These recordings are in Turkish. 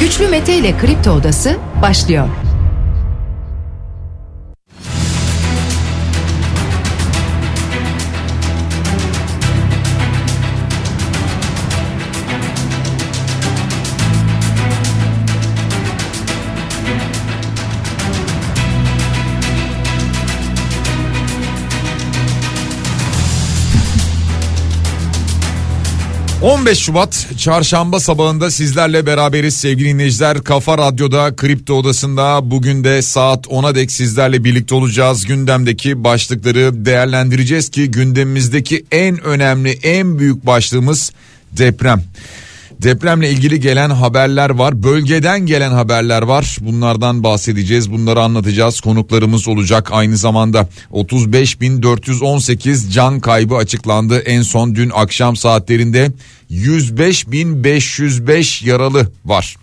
Güçlü Mete ile Kripto Odası başlıyor. 15 Şubat çarşamba sabahında sizlerle beraberiz sevgili dinleyiciler. Kafa Radyo'da Kripto Odası'nda bugün de saat 10'a dek sizlerle birlikte olacağız. Gündemdeki başlıkları değerlendireceğiz ki gündemimizdeki en önemli en büyük başlığımız deprem. Depremle ilgili gelen haberler var. Bölgeden gelen haberler var. Bunlardan bahsedeceğiz. Bunları anlatacağız. Konuklarımız olacak. Aynı zamanda 35.418 can kaybı açıklandı. En son dün akşam saatlerinde 105.505 yaralı var.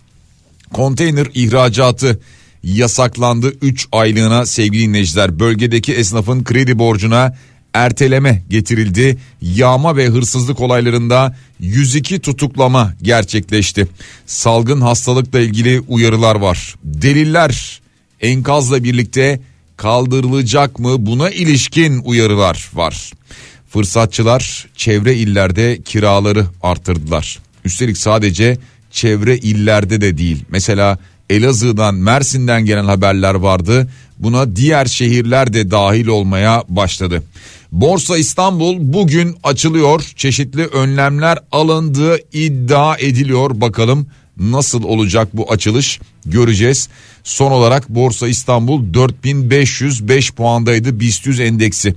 Konteyner ihracatı yasaklandı 3 aylığına sevgili dinleyiciler. Bölgedeki esnafın kredi borcuna erteleme getirildi. Yağma ve hırsızlık olaylarında 102 tutuklama gerçekleşti. Salgın hastalıkla ilgili uyarılar var. Deliller enkazla birlikte kaldırılacak mı buna ilişkin uyarılar var. Fırsatçılar çevre illerde kiraları arttırdılar. Üstelik sadece çevre illerde de değil. Mesela Elazığ'dan Mersin'den gelen haberler vardı. Buna diğer şehirler de dahil olmaya başladı. Borsa İstanbul bugün açılıyor. Çeşitli önlemler alındığı iddia ediliyor. Bakalım nasıl olacak bu açılış göreceğiz. Son olarak Borsa İstanbul 4505 puandaydı BIST 100 endeksi.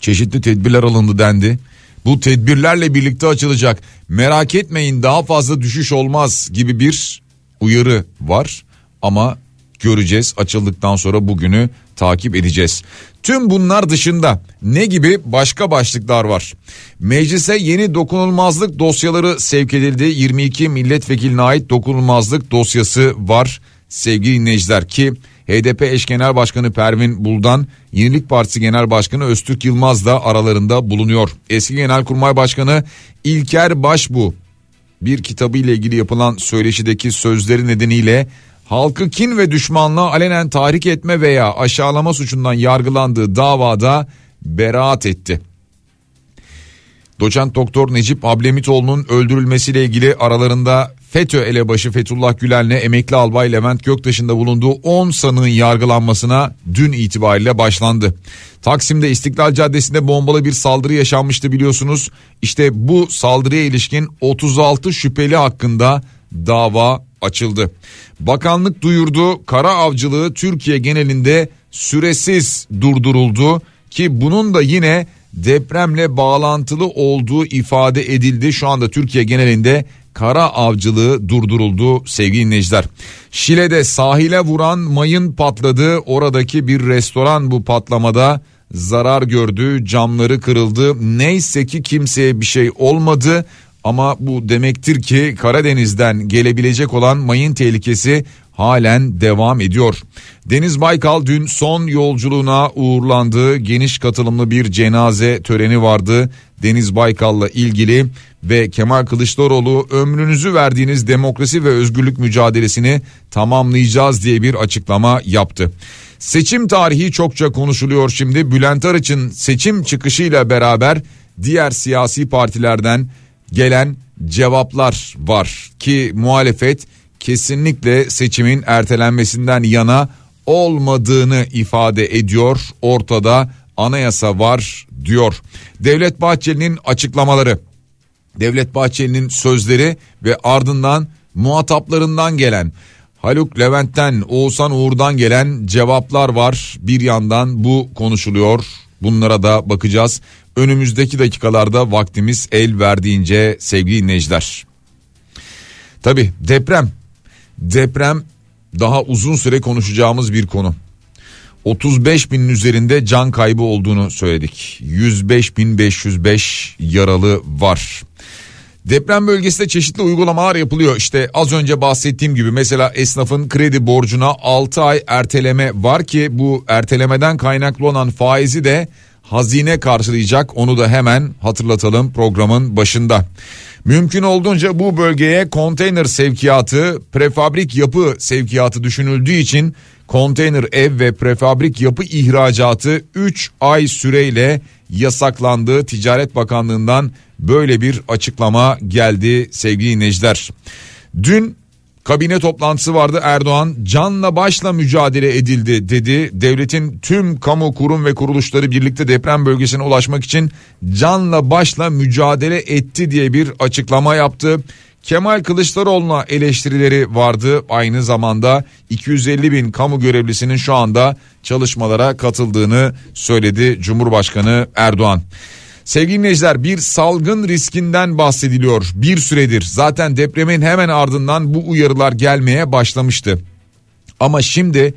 Çeşitli tedbirler alındı dendi. Bu tedbirlerle birlikte açılacak. Merak etmeyin daha fazla düşüş olmaz gibi bir uyarı var ama göreceğiz açıldıktan sonra bugünü takip edeceğiz. Tüm bunlar dışında ne gibi başka başlıklar var? Meclise yeni dokunulmazlık dosyaları sevk edildi. 22 milletvekiline ait dokunulmazlık dosyası var sevgili dinleyiciler ki HDP eş genel başkanı Pervin Buldan, Yenilik Partisi Genel Başkanı Öztürk Yılmaz da aralarında bulunuyor. Eski Genelkurmay Başkanı İlker Başbu bir kitabı ile ilgili yapılan söyleşideki sözleri nedeniyle halkı kin ve düşmanlığa alenen tahrik etme veya aşağılama suçundan yargılandığı davada beraat etti. Doçent Doktor Necip Ablemitoğlu'nun öldürülmesiyle ilgili aralarında FETÖ elebaşı Fethullah Gülen'le emekli albay Levent Göktaş'ın da bulunduğu 10 sanığın yargılanmasına dün itibariyle başlandı. Taksim'de İstiklal Caddesi'nde bombalı bir saldırı yaşanmıştı biliyorsunuz. İşte bu saldırıya ilişkin 36 şüpheli hakkında dava açıldı. Bakanlık duyurdu kara avcılığı Türkiye genelinde süresiz durduruldu ki bunun da yine depremle bağlantılı olduğu ifade edildi. Şu anda Türkiye genelinde kara avcılığı durduruldu sevgili dinleyiciler. Şile'de sahile vuran mayın patladı. Oradaki bir restoran bu patlamada zarar gördü. Camları kırıldı. Neyse ki kimseye bir şey olmadı. Ama bu demektir ki Karadeniz'den gelebilecek olan mayın tehlikesi halen devam ediyor. Deniz Baykal dün son yolculuğuna uğurlandı. Geniş katılımlı bir cenaze töreni vardı. Deniz Baykal'la ilgili ve Kemal Kılıçdaroğlu ömrünüzü verdiğiniz demokrasi ve özgürlük mücadelesini tamamlayacağız diye bir açıklama yaptı. Seçim tarihi çokça konuşuluyor şimdi. Bülent Arıç'ın seçim çıkışıyla beraber diğer siyasi partilerden gelen cevaplar var ki muhalefet kesinlikle seçimin ertelenmesinden yana olmadığını ifade ediyor. Ortada anayasa var diyor. Devlet Bahçeli'nin açıklamaları, Devlet Bahçeli'nin sözleri ve ardından muhataplarından gelen Haluk Levent'ten Oğuzhan Uğur'dan gelen cevaplar var. Bir yandan bu konuşuluyor. Bunlara da bakacağız. Önümüzdeki dakikalarda vaktimiz el verdiğince sevgili dinleyiciler. Tabi deprem. Deprem daha uzun süre konuşacağımız bir konu. 35 binin üzerinde can kaybı olduğunu söyledik. 105 bin 505 yaralı var. Deprem bölgesinde çeşitli uygulamalar yapılıyor. İşte az önce bahsettiğim gibi mesela esnafın kredi borcuna 6 ay erteleme var ki bu ertelemeden kaynaklı olan faizi de hazine karşılayacak. Onu da hemen hatırlatalım programın başında. Mümkün olduğunca bu bölgeye konteyner sevkiyatı, prefabrik yapı sevkiyatı düşünüldüğü için konteyner ev ve prefabrik yapı ihracatı 3 ay süreyle yasaklandı. Ticaret Bakanlığı'ndan böyle bir açıklama geldi sevgili dinleyiciler. Dün kabine toplantısı vardı Erdoğan canla başla mücadele edildi dedi. Devletin tüm kamu kurum ve kuruluşları birlikte deprem bölgesine ulaşmak için canla başla mücadele etti diye bir açıklama yaptı. Kemal Kılıçdaroğlu'na eleştirileri vardı. Aynı zamanda 250 bin kamu görevlisinin şu anda çalışmalara katıldığını söyledi Cumhurbaşkanı Erdoğan. Sevgili dinleyiciler bir salgın riskinden bahsediliyor bir süredir. Zaten depremin hemen ardından bu uyarılar gelmeye başlamıştı. Ama şimdi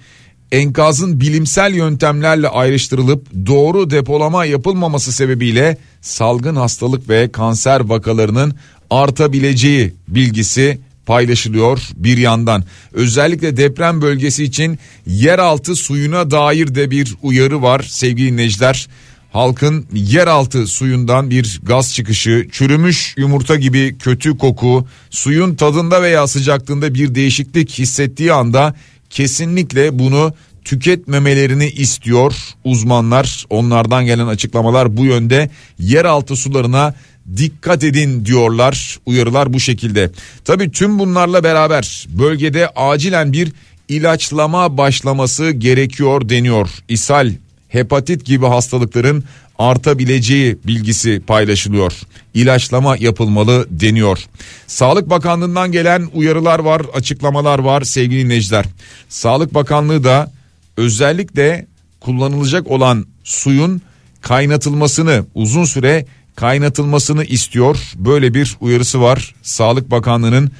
enkazın bilimsel yöntemlerle ayrıştırılıp doğru depolama yapılmaması sebebiyle salgın hastalık ve kanser vakalarının artabileceği bilgisi paylaşılıyor bir yandan. Özellikle deprem bölgesi için yeraltı suyuna dair de bir uyarı var sevgili dinleyiciler. Halkın yeraltı suyundan bir gaz çıkışı, çürümüş yumurta gibi kötü koku, suyun tadında veya sıcaklığında bir değişiklik hissettiği anda kesinlikle bunu tüketmemelerini istiyor uzmanlar. Onlardan gelen açıklamalar bu yönde. Yeraltı sularına dikkat edin diyorlar. Uyarılar bu şekilde. Tabii tüm bunlarla beraber bölgede acilen bir ilaçlama başlaması gerekiyor deniyor. İshal, hepatit gibi hastalıkların artabileceği bilgisi paylaşılıyor. İlaçlama yapılmalı deniyor. Sağlık Bakanlığı'ndan gelen uyarılar var, açıklamalar var sevgili dinleyiciler. Sağlık Bakanlığı da özellikle kullanılacak olan suyun kaynatılmasını uzun süre kaynatılmasını istiyor. Böyle bir uyarısı var. Sağlık Bakanlığı'nın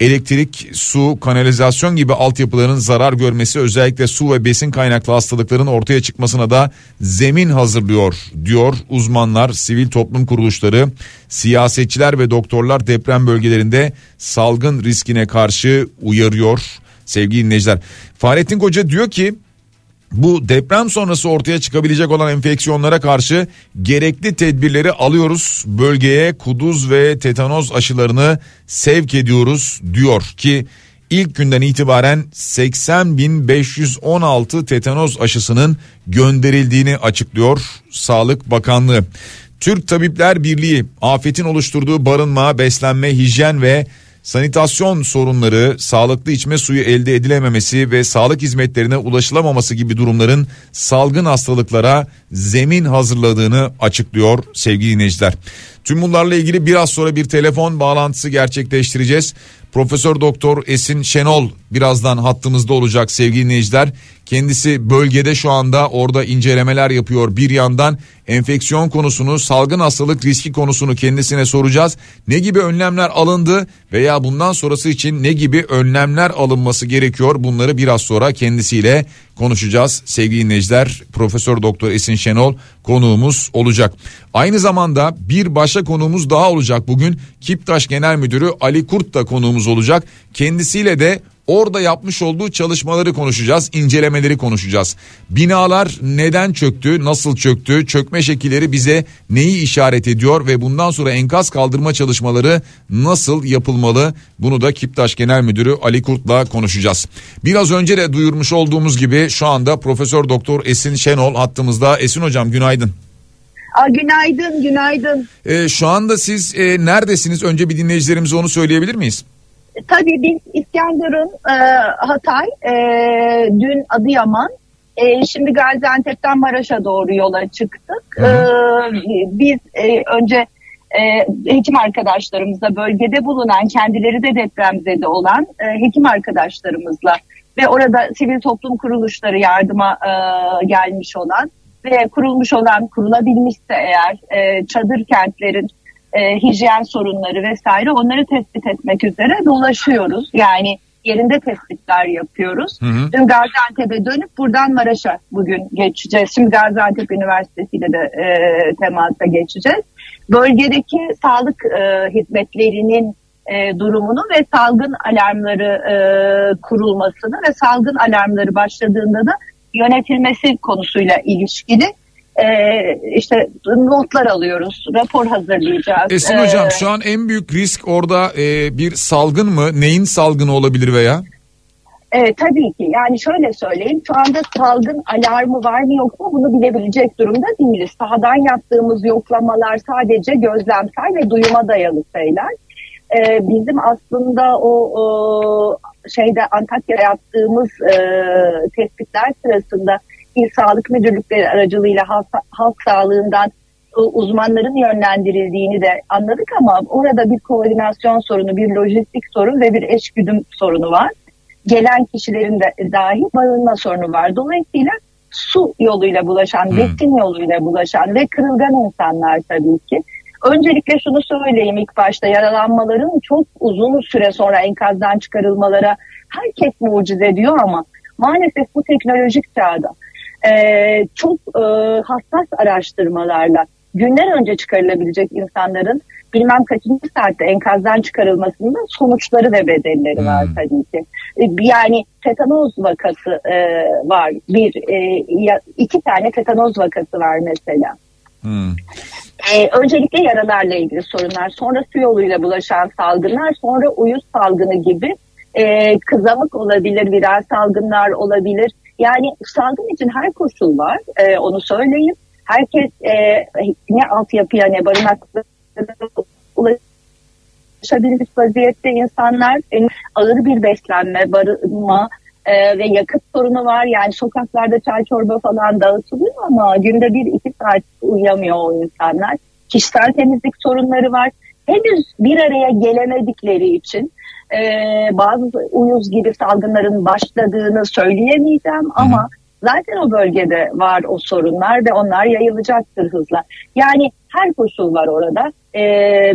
elektrik, su, kanalizasyon gibi altyapıların zarar görmesi özellikle su ve besin kaynaklı hastalıkların ortaya çıkmasına da zemin hazırlıyor diyor uzmanlar, sivil toplum kuruluşları, siyasetçiler ve doktorlar deprem bölgelerinde salgın riskine karşı uyarıyor sevgili dinleyiciler. Fahrettin Koca diyor ki bu deprem sonrası ortaya çıkabilecek olan enfeksiyonlara karşı gerekli tedbirleri alıyoruz. Bölgeye kuduz ve tetanoz aşılarını sevk ediyoruz diyor ki ilk günden itibaren 80.516 tetanoz aşısının gönderildiğini açıklıyor Sağlık Bakanlığı. Türk Tabipler Birliği afetin oluşturduğu barınma, beslenme, hijyen ve sanitasyon sorunları, sağlıklı içme suyu elde edilememesi ve sağlık hizmetlerine ulaşılamaması gibi durumların salgın hastalıklara zemin hazırladığını açıklıyor sevgili dinleyiciler. Tüm bunlarla ilgili biraz sonra bir telefon bağlantısı gerçekleştireceğiz. Profesör Doktor Esin Şenol birazdan hattımızda olacak sevgili dinleyiciler. Kendisi bölgede şu anda orada incelemeler yapıyor. Bir yandan enfeksiyon konusunu, salgın hastalık riski konusunu kendisine soracağız. Ne gibi önlemler alındı veya bundan sonrası için ne gibi önlemler alınması gerekiyor? Bunları biraz sonra kendisiyle konuşacağız. Sevgili dinleyiciler, Profesör Doktor Esin Şenol konuğumuz olacak. Aynı zamanda bir başka konuğumuz daha olacak bugün. Kiptaş Genel Müdürü Ali Kurt da konuğumuz olacak. Kendisiyle de Orada yapmış olduğu çalışmaları konuşacağız, incelemeleri konuşacağız. Binalar neden çöktü, nasıl çöktü, çökme şekilleri bize neyi işaret ediyor ve bundan sonra enkaz kaldırma çalışmaları nasıl yapılmalı? Bunu da Kiptaş Genel Müdürü Ali Kurt'la konuşacağız. Biraz önce de duyurmuş olduğumuz gibi şu anda Profesör Doktor Esin Şenol hattımızda. Esin hocam günaydın. Aa, günaydın, günaydın. Ee, şu anda siz e, neredesiniz? Önce bir dinleyicilerimize onu söyleyebilir miyiz? Tabii biz İskenderun, e, Hatay, e, dün Adıyaman, e, şimdi Gaziantep'ten Maraş'a doğru yola çıktık. E, biz e, önce e, hekim arkadaşlarımızla bölgede bulunan, kendileri de depremzede olan e, hekim arkadaşlarımızla ve orada sivil toplum kuruluşları yardıma e, gelmiş olan ve kurulmuş olan, kurulabilmişse eğer e, çadır kentlerin e, hijyen sorunları vesaire onları tespit etmek üzere dolaşıyoruz. Yani yerinde tespitler yapıyoruz. Hı hı. Dün Gaziantep'e dönüp buradan Maraş'a bugün geçeceğiz. Şimdi Gaziantep Üniversitesi ile de e, temasa geçeceğiz. Bölgedeki sağlık e, hizmetlerinin e, durumunu ve salgın alarmları e, kurulmasını ve salgın alarmları başladığında da yönetilmesi konusuyla ilişkili işte notlar alıyoruz, rapor hazırlayacağız. Esin Ee, hocam şu an en büyük risk orada e, bir salgın mı? Neyin salgını olabilir veya? Evet tabii ki. Yani şöyle söyleyeyim. Şu anda salgın alarmı var mı yok mu bunu bilebilecek durumda değiliz. Sahadan yaptığımız yoklamalar sadece gözlemsel ve duyuma dayalı şeyler. Ee, bizim aslında o, o şeyde Antakya'da yaptığımız e, tespitler sırasında İl Sağlık Müdürlükleri aracılığıyla halk, halk sağlığından e, uzmanların yönlendirildiğini de anladık ama orada bir koordinasyon sorunu, bir lojistik sorun ve bir eşgüdüm sorunu var gelen kişilerin de dahi barınma sorunu var. Dolayısıyla su yoluyla bulaşan, Hmm. besin yoluyla bulaşan ve kırılgan insanlar tabii ki. Öncelikle şunu söyleyeyim ilk başta yaralanmaların çok uzun süre sonra enkazdan çıkarılmalara herkes mucize diyor ama maalesef bu teknolojik çağda e, çok e, hassas araştırmalarla günler önce çıkarılabilecek insanların bilmem kaçıncı saatte enkazdan çıkarılmasında sonuçları ve bedelleri var Hmm. tabii ki. E, Yani tetanoz vakası e, var. Bir, e, iki tane tetanoz vakası var mesela. Hmm. Ee, öncelikle yaralarla ilgili sorunlar, sonra su yoluyla bulaşan salgınlar, sonra uyuz salgını gibi e, kızamık olabilir, viral salgınlar olabilir. Yani salgın için her koşul var, e, onu söyleyeyim. Herkes e, ne altyapıya ne barınaklara ulaşabilmiş vaziyette insanlar e, ağır bir beslenme, barınma, ee, ve yakıt sorunu var. Yani sokaklarda çay çorba falan dağıtılıyor ama günde bir iki saat uyuyamıyor o insanlar. Kişisel temizlik sorunları var. Henüz bir araya gelemedikleri için e, bazı uyuz gibi salgınların başladığını söyleyemeyeceğim ama zaten o bölgede var o sorunlar ve onlar yayılacaktır hızla. Yani her koşul var orada e,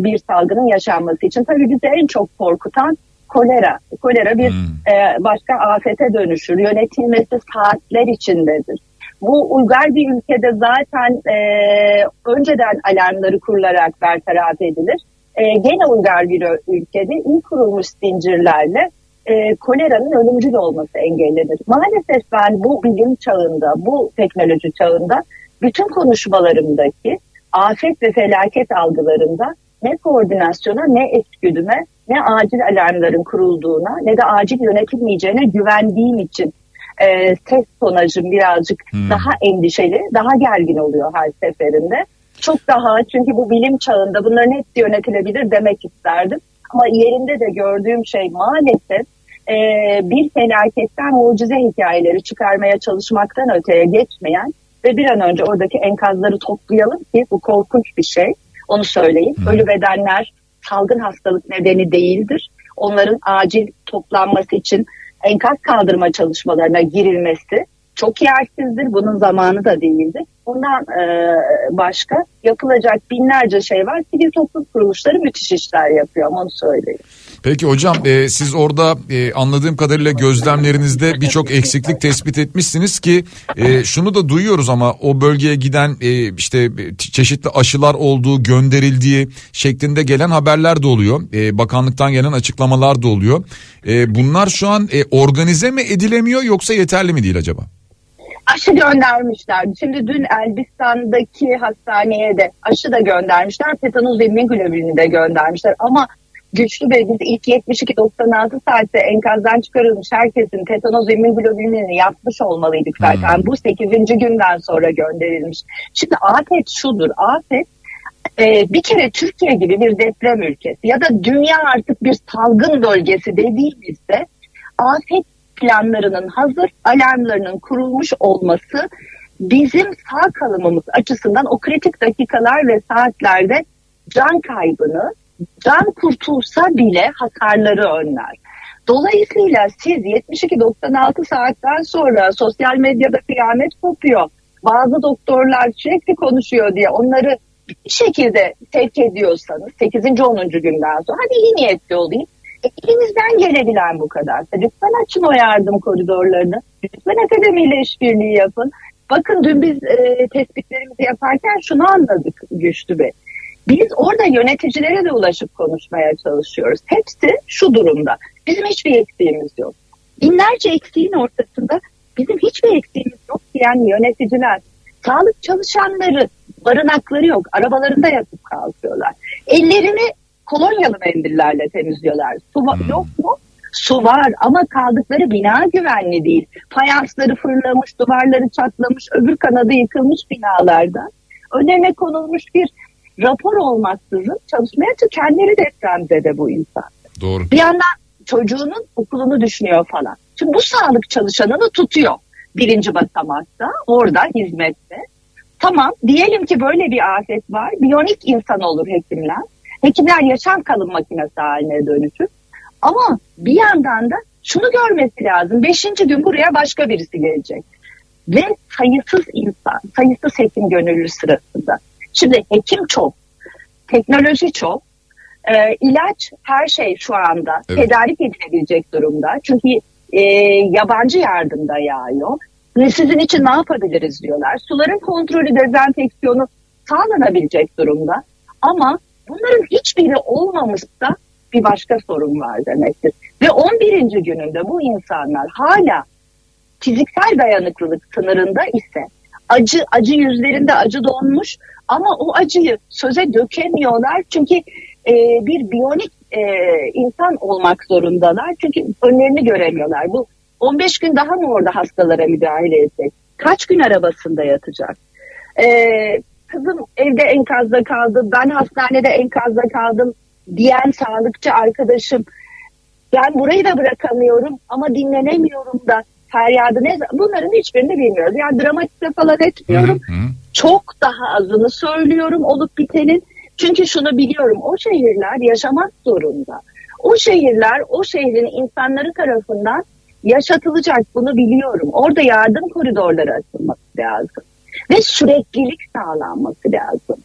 bir salgının yaşanması için. Tabii bizi en çok korkutan kolera. Kolera bir Hmm. e, başka afete dönüşür. Yönetilmesi saatler içindedir. Bu uygar bir ülkede zaten e, önceden alarmları kurularak bertaraf edilir. E, gene uygar bir ülkede iyi kurulmuş zincirlerle e, koleranın ölümcül olması engellenir. Maalesef ben bu bilim çağında, bu teknoloji çağında bütün konuşmalarımdaki afet ve felaket algılarında ne koordinasyona ne etküdüme ne acil alarmların kurulduğuna ne de acil yönetilmeyeceğine güvendiğim için e, ses tonajım birazcık Hmm. daha endişeli, daha gergin oluyor her seferinde. Çok daha çünkü bu bilim çağında bunların hepsi yönetilebilir demek isterdim. Ama yerinde de gördüğüm şey maalesef e, bir felaketten mucize hikayeleri çıkarmaya çalışmaktan öteye geçmeyen ve bir an önce oradaki enkazları toplayalım ki bu korkunç bir şey. Onu söyleyeyim. Hmm. Ölü bedenler salgın hastalık nedeni değildir. Onların acil toplanması için enkaz kaldırma çalışmalarına girilmesi çok yersizdir. Bunun zamanı da değildir. Bundan e, başka yapılacak binlerce şey var. Sivil toplum kuruluşları müthiş işler yapıyor onu söyleyeyim. Peki hocam e, siz orada e, anladığım kadarıyla gözlemlerinizde birçok eksiklik tespit etmişsiniz ki e, şunu da duyuyoruz ama o bölgeye giden e, işte çeşitli aşılar olduğu gönderildiği şeklinde gelen haberler de oluyor. E, bakanlıktan gelen açıklamalar da oluyor. E, bunlar şu an e, organize mi edilemiyor yoksa yeterli mi değil acaba? Aşı göndermişler. Şimdi dün Elbistan'daki hastaneye de aşı da göndermişler. Tetanoz ve de göndermişler. Ama Güçlü Bey biz ilk 72-96 saatte enkazdan çıkarılmış herkesin tetanoz ve yapmış olmalıydık zaten. Hmm. Bu 8. günden sonra gönderilmiş. Şimdi afet şudur. Afet e, bir kere Türkiye gibi bir deprem ülkesi ya da dünya artık bir salgın bölgesi dediğimizde afet planlarının hazır, alarmlarının kurulmuş olması bizim sağ kalımımız açısından o kritik dakikalar ve saatlerde can kaybını, can kurtulsa bile hasarları önler. Dolayısıyla siz 72-96 saatten sonra sosyal medyada kıyamet kopuyor. Bazı doktorlar sürekli konuşuyor diye onları bir şekilde sevk ediyorsanız 8. 10. günden sonra hadi iyi niyetli olayım. E, elinizden gelebilen bu kadar. Lütfen açın o yardım koridorlarını. Lütfen akademiyle işbirliği yapın. Bakın dün biz e, tespitlerimizi yaparken şunu anladık Güçlü Bey. Biz orada yöneticilere de ulaşıp konuşmaya çalışıyoruz. Hepsi şu durumda. Bizim hiçbir eksiğimiz yok. Binlerce eksiğin ortasında bizim hiçbir eksiğimiz yok diyen yöneticiler Sağlık çalışanları barınakları yok. Arabalarında yatıp kalkıyorlar. Ellerini kolonyalı mendillerle temizliyorlar. Su va- Hmm. yok mu? Su var ama kaldıkları bina güvenli değil. Fayansları fırlamış, duvarları çatlamış, öbür kanadı yıkılmış binalarda. Önlerine konulmuş bir rapor olmaksızın çalışmaya. Kendileri depremzede bu insan. Doğru. Bir yandan çocuğunun okulunu düşünüyor falan. Şimdi bu sağlık çalışanını tutuyor birinci basamakta orada hizmette. Tamam diyelim ki böyle bir afet var. Biyonik insan olur hekimler. Hekimler yaşam kalım makinesi haline dönüşür. Ama bir yandan da şunu görmesi lazım. Beşinci gün buraya başka birisi gelecek. Ve sayısız insan, sayısız hekim gönüllü sırasında. Şimdi hekim çok, teknoloji çok, e, ilaç her şey şu anda Evet. tedarik edilebilecek durumda. Çünkü e, yabancı yardımda yağıyor. Ve sizin için ne yapabiliriz diyorlar. Suların kontrolü, dezenfeksiyonu sağlanabilecek durumda. Ama bunların hiçbiri olmamışsa bir başka sorun var demektir. Ve 11. gününde bu insanlar hala fiziksel dayanıklılık sınırında ise acı acı yüzlerinde acı donmuş ama o acıyı söze dökemiyorlar çünkü e, bir biyonik e, insan olmak zorundalar çünkü önlerini göremiyorlar. Bu 15 gün daha mı orada hastalara müdahale edecek? Kaç gün arabasında yatacak? E, kızım evde enkazda kaldı, ben hastanede enkazda kaldım diyen sağlıkçı arkadaşım ben burayı da bırakamıyorum ama dinlenemiyorum da feryadı ne bunların hiçbirini bilmiyoruz. Yani dramatize falan etmiyorum. Hı hı. Çok daha azını söylüyorum olup bitenin. Çünkü şunu biliyorum o şehirler yaşamak zorunda. O şehirler o şehrin insanları tarafından yaşatılacak bunu biliyorum. Orada yardım koridorları açılması lazım. Ve süreklilik sağlanması lazım.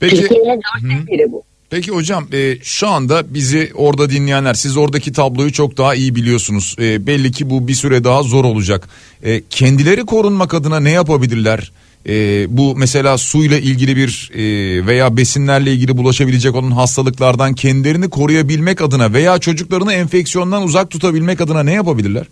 Peki Türkiye'nin dörtte biri bu. Peki hocam e, şu anda bizi orada dinleyenler siz oradaki tabloyu çok daha iyi biliyorsunuz. E, belli ki bu bir süre daha zor olacak. E, kendileri korunmak adına ne yapabilirler? E, bu mesela suyla ilgili bir e, veya besinlerle ilgili bulaşabilecek olan hastalıklardan kendilerini koruyabilmek adına veya çocuklarını enfeksiyondan uzak tutabilmek adına ne yapabilirler?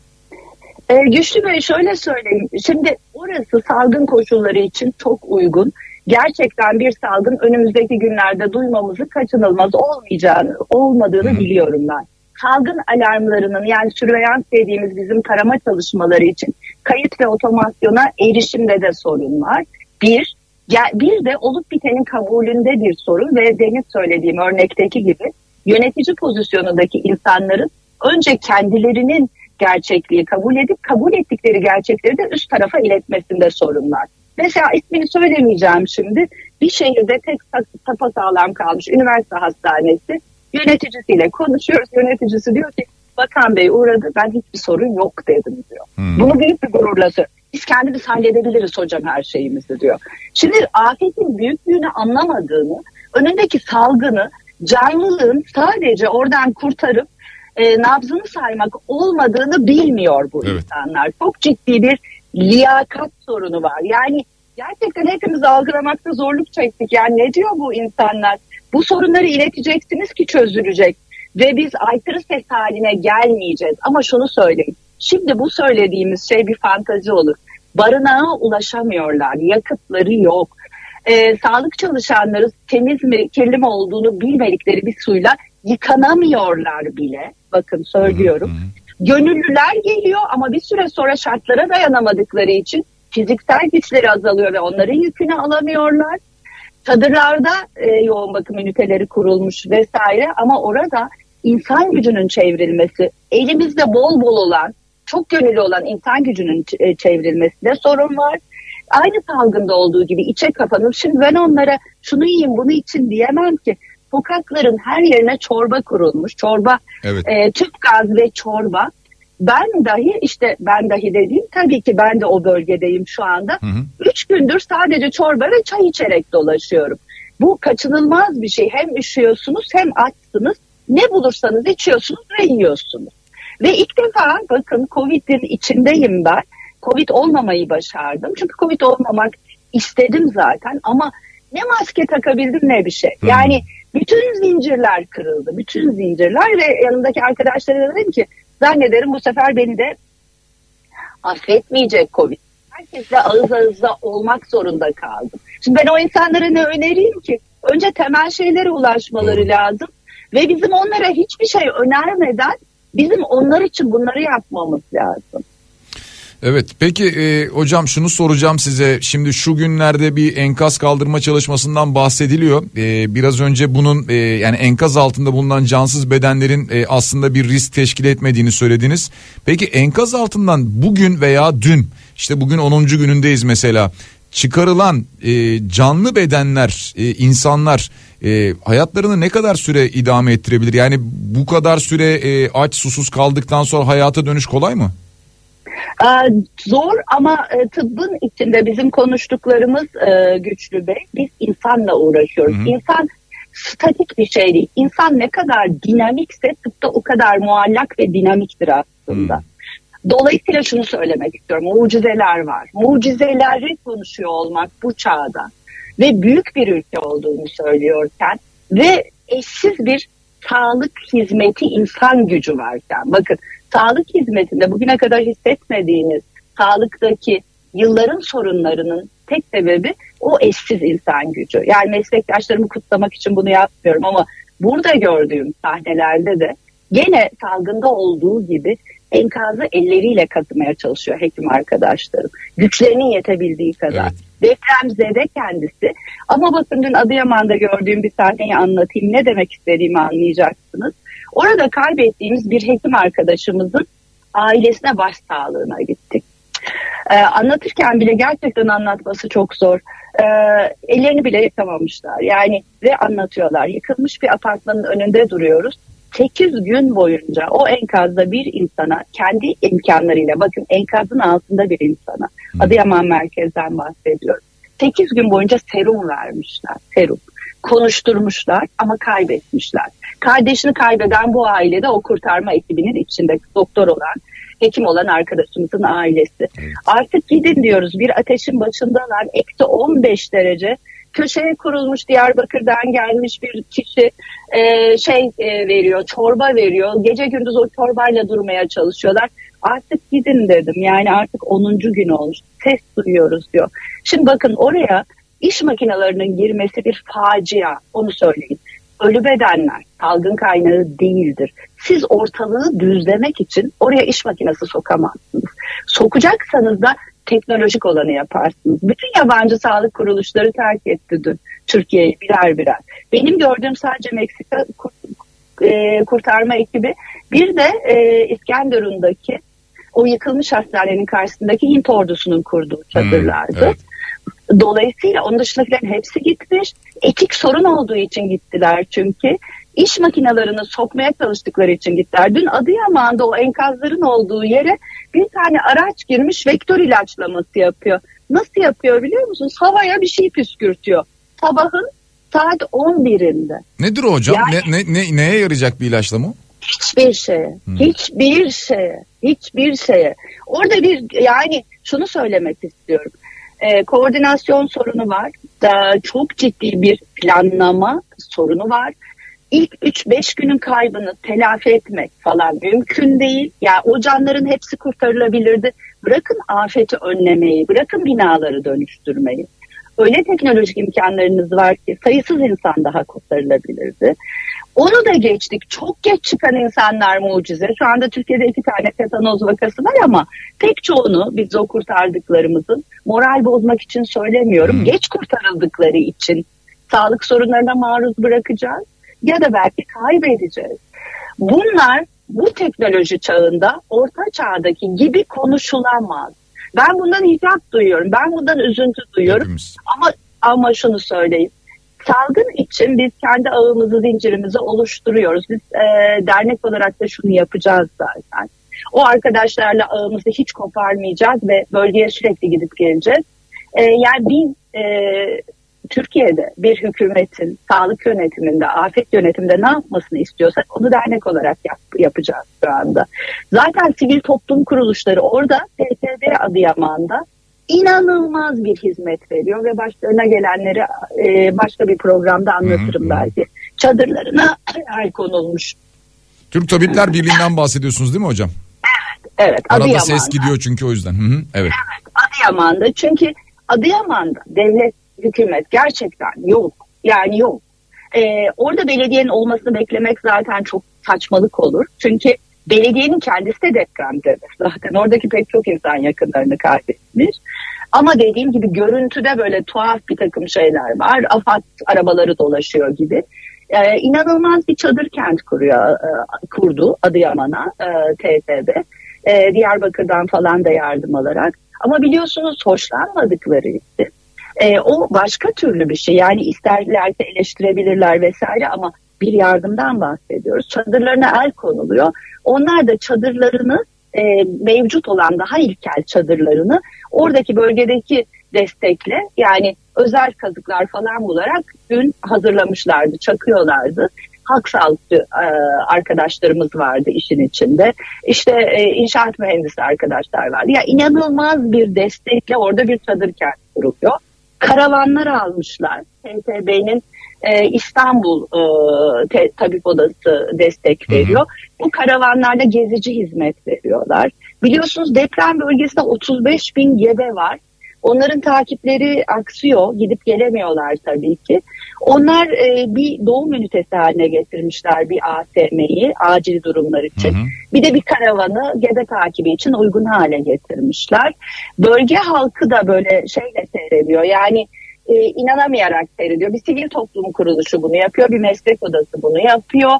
Ee, Güçlü Bey şöyle söyleyeyim. Şimdi orası salgın koşulları için çok uygun. Gerçekten bir salgın önümüzdeki günlerde duymamızı kaçınılmaz olmayacağını, olmadığını Hı biliyorum ben. Salgın alarmlarının yani sürveyans dediğimiz bizim tarama çalışmaları için kayıt ve otomasyona erişimde de sorun var. Bir, ya- bir de olup bitenin kabulünde bir sorun ve demin söylediğim örnekteki gibi yönetici pozisyonundaki insanların önce kendilerinin gerçekliği kabul edip kabul ettikleri gerçekleri de üst tarafa iletmesinde sorunlar. Mesela ismini söylemeyeceğim şimdi. Bir şehirde tek sağlam kalmış üniversite hastanesi yöneticisiyle konuşuyoruz. Yöneticisi diyor ki Bakan Bey uğradı ben hiçbir sorun yok dedim diyor. Hmm. Bunu büyük bir gururla söylüyor. Biz kendimiz halledebiliriz hocam her şeyimizi diyor. Şimdi afetin büyüklüğünü anlamadığını, önündeki salgını, canlılığın sadece oradan kurtarıp e, nabzını saymak olmadığını bilmiyor bu Evet. insanlar. Çok ciddi bir liyakat sorunu var. Yani gerçekten hepimiz algılamakta zorluk çektik. Yani ne diyor bu insanlar? Bu sorunları ileteceksiniz ki çözülecek. Ve biz aykırı ses haline gelmeyeceğiz. Ama şunu söyleyeyim. Şimdi bu söylediğimiz şey bir fantazi olur. Barınağa ulaşamıyorlar. Yakıtları yok. Ee, sağlık çalışanları temiz mi kirli mi olduğunu bilmedikleri bir suyla yıkanamıyorlar bile. Bakın söylüyorum. Hı hı. Gönüllüler geliyor ama bir süre sonra şartlara dayanamadıkları için fiziksel güçleri azalıyor ve onların yükünü alamıyorlar. Çadırlarda e, yoğun bakım üniteleri kurulmuş vesaire ama orada insan gücünün çevrilmesi, elimizde bol bol olan, çok gönüllü olan insan gücünün e, çevrilmesinde sorun var. Aynı salgında olduğu gibi içe kapanıp şimdi ben onlara şunu yiyin bunu için diyemem ki. Sokakların her yerine çorba kurulmuş. Çorba Evet. e, tüp gaz ve çorba. Ben dahi işte ben dahi dediğim tabii ki ben de o bölgedeyim şu anda. Hı hı. Üç gündür sadece çorba ve çay içerek dolaşıyorum. Bu kaçınılmaz bir şey. Hem üşüyorsunuz hem açsınız. Ne bulursanız içiyorsunuz ve yiyorsunuz. Ve ilk defa bakın Covid'in içindeyim ben. Covid olmamayı başardım. Çünkü Covid olmamak istedim zaten ama ne maske takabildim ne bir şey. Hmm. Bütün zincirler kırıldı. Bütün zincirler ve yanındaki arkadaşlara dedim ki zannederim bu sefer beni de affetmeyecek Covid. herkesle ağız ağızda olmak zorunda kaldım. Şimdi ben o insanlara ne önereyim ki? Önce temel şeylere ulaşmaları lazım. Ve bizim onlara hiçbir şey önermeden bizim onlar için bunları yapmamız lazım. Evet peki e, hocam şunu soracağım size şimdi şu günlerde bir enkaz kaldırma çalışmasından bahsediliyor E, biraz önce bunun e, yani enkaz altında bulunan cansız bedenlerin e, aslında bir risk teşkil etmediğini söylediniz peki enkaz altından bugün veya dün işte bugün 10. günündeyiz mesela çıkarılan e, canlı bedenler e, insanlar e, hayatlarını ne kadar süre idame ettirebilir yani bu kadar süre e, aç susuz kaldıktan sonra hayata dönüş kolay mı? Ee, Zor ama e, tıbbın içinde bizim konuştuklarımız e, güçlü bey. Biz insanla uğraşıyoruz. Hı hı. İnsan statik bir şey değil. İnsan ne kadar dinamikse tıpta o kadar muallak ve dinamiktir aslında. Dolayısıyla şunu söylemek istiyorum. Mucizeler var. Mucizeleri konuşuyor olmak bu çağda ve büyük bir ülke olduğunu söylüyorken ve eşsiz bir sağlık hizmeti insan gücü varken bakın sağlık hizmetinde bugüne kadar hissetmediğiniz sağlıktaki yılların sorunlarının tek sebebi o eşsiz insan gücü. Yani meslektaşlarımı kutlamak için bunu yapmıyorum ama burada gördüğüm sahnelerde de gene salgında olduğu gibi enkazı elleriyle kazımaya çalışıyor hekim arkadaşlarım. Güçlerinin yetebildiği kadar. Evet. Depremzede kendisi. Ama bakın dün Adıyaman'da gördüğüm bir sahneyi anlatayım. Ne demek istediğimi anlayacaksınız. Orada kaybettiğimiz bir hekim arkadaşımızın ailesine başsağlığına gittik. Ee, anlatırken bile gerçekten anlatması çok zor. Ee, ellerini bile yıkamamışlar. Yani ve anlatıyorlar. Yıkılmış bir apartmanın önünde duruyoruz. 8 gün boyunca o enkazda bir insana kendi imkanlarıyla bakın enkazın altında bir insana Adıyaman merkezden bahsediyorum. 8 gün boyunca serum vermişler. Serum. Konuşturmuşlar ama kaybetmişler. Kardeşini kaybeden bu ailede o kurtarma ekibinin içinde doktor olan, hekim olan arkadaşımızın ailesi. Artık gidin diyoruz bir ateşin başındalar. Eksi 15 derece köşeye kurulmuş Diyarbakır'dan gelmiş bir kişi e, şey e, veriyor, çorba veriyor. Gece gündüz o çorbayla durmaya çalışıyorlar. Artık gidin dedim. Yani artık 10. gün olmuş. Ses duyuyoruz diyor. Şimdi bakın oraya iş makinelerinin girmesi bir facia. Onu söyleyin. Ölü bedenler salgın kaynağı değildir. Siz ortalığı düzlemek için oraya iş makinesi sokamazsınız. Sokacaksanız da teknolojik olanı yaparsınız. Bütün yabancı sağlık kuruluşları terk etti dün Türkiye'yi birer birer. Benim gördüğüm sadece Meksika e, kurtarma ekibi bir de e, İskenderun'daki o yıkılmış hastanenin karşısındaki Hint ordusunun kurduğu çadırlardı. evet. Dolayısıyla onun dışındakilerin hepsi gitmiş. Etik sorun olduğu için gittiler çünkü. İş makinelerini sokmaya çalıştıkları için gittiler. Dün Adıyaman'da o enkazların olduğu yere bir tane araç girmiş vektör ilaçlaması yapıyor. Nasıl yapıyor biliyor musunuz? Havaya bir şey püskürtüyor. Sabahın saat 11'inde. Nedir o hocam? Yani- Ne, ne, ne- neye yarayacak bir ilaçlama? Hiçbir şeye, hiçbir şeye, hiçbir şeye. Orada bir yani şunu söylemek istiyorum. Ee, koordinasyon sorunu var. Da, çok ciddi bir planlama sorunu var. İlk 3-5 günün kaybını telafi etmek falan mümkün değil. Yani o canların hepsi kurtarılabilirdi. Bırakın afeti önlemeyi, bırakın binaları dönüştürmeyi. Öyle teknolojik imkanlarınız var ki sayısız insan daha kurtarılabilirdi. Onu da geçtik. Çok geç çıkan insanlar mucize. Şu anda Türkiye'de iki tane tetanoz vakası var ama pek çoğunu biz o kurtardıklarımızın moral bozmak için söylemiyorum. Geç kurtarıldıkları için sağlık sorunlarına maruz bırakacağız ya da belki kaybedeceğiz. Bunlar bu teknoloji çağında orta çağdaki gibi konuşulamaz. Ben bundan icap duyuyorum. Ben bundan üzüntü duyuyorum. Hepimiz. Ama ama şunu söyleyeyim. Salgın için biz kendi ağımızı, zincirimizi oluşturuyoruz. Biz e, dernek olarak da şunu yapacağız zaten. O arkadaşlarla ağımızı hiç koparmayacağız ve bölgeye sürekli gidip geleceğiz. E, yani biz e, Türkiye'de bir hükümetin sağlık yönetiminde, afet yönetiminde ne yapmasını istiyorsak onu dernek olarak yap, yapacağız şu anda. Zaten sivil toplum kuruluşları orada TTB Adıyaman'da inanılmaz bir hizmet veriyor ve başlarına gelenleri e, başka bir programda anlatırım Hı hı. belki. Çadırlarına el konulmuş. Türk Tabipler Birliği'nden bahsediyorsunuz değil mi hocam? Evet Arada Adıyaman'da. ses gidiyor çünkü o yüzden. Hı hı, evet. Adıyaman'da çünkü Adıyaman'da devlet hükümet gerçekten yok. Yani yok. Ee, orada belediyenin olmasını beklemek zaten çok saçmalık olur. Çünkü belediyenin kendisi de depremde. Zaten oradaki pek çok insan yakınlarını kaybetmiş. Ama dediğim gibi görüntüde böyle tuhaf bir takım şeyler var. AFAD arabaları dolaşıyor gibi. Ee, inanılmaz bir çadır kent kuruyor, e, kurdu Adıyaman'a e, TTB. E, Diyarbakır'dan falan da yardım alarak. Ama biliyorsunuz hoşlanmadıkları için e, o başka türlü bir şey. Yani isterlerse eleştirebilirler vesaire ama bir yardımdan bahsediyoruz. Çadırlarına el konuluyor. Onlar da çadırlarını e, mevcut olan daha ilkel çadırlarını oradaki bölgedeki destekle yani özel kazıklar falan bularak dün hazırlamışlardı, çakıyorlardı. Halk sağlıkçı e, arkadaşlarımız vardı işin içinde. İşte e, inşaat mühendisi arkadaşlar vardı. Ya inanılmaz bir destekle orada bir çadır kent kuruluyor. Karavanlar almışlar. TTB'nin e, İstanbul e, te, Tabip Odası destek veriyor. Hı hı. Bu karavanlarda gezici hizmet veriyorlar. Biliyorsunuz deprem bölgesinde 35 bin gebe var. Onların takipleri aksıyor. Gidip gelemiyorlar tabii ki. Onlar e, bir doğum ünitesi haline getirmişler bir ATM'yi acil durumlar için. Hı hı. Bir de bir karavanı gebe takibi için uygun hale getirmişler. Bölge halkı da böyle şeyle seyrediyor. Yani e, inanamayarak seyrediyor. Bir sivil toplum kuruluşu bunu yapıyor. Bir meslek odası bunu yapıyor.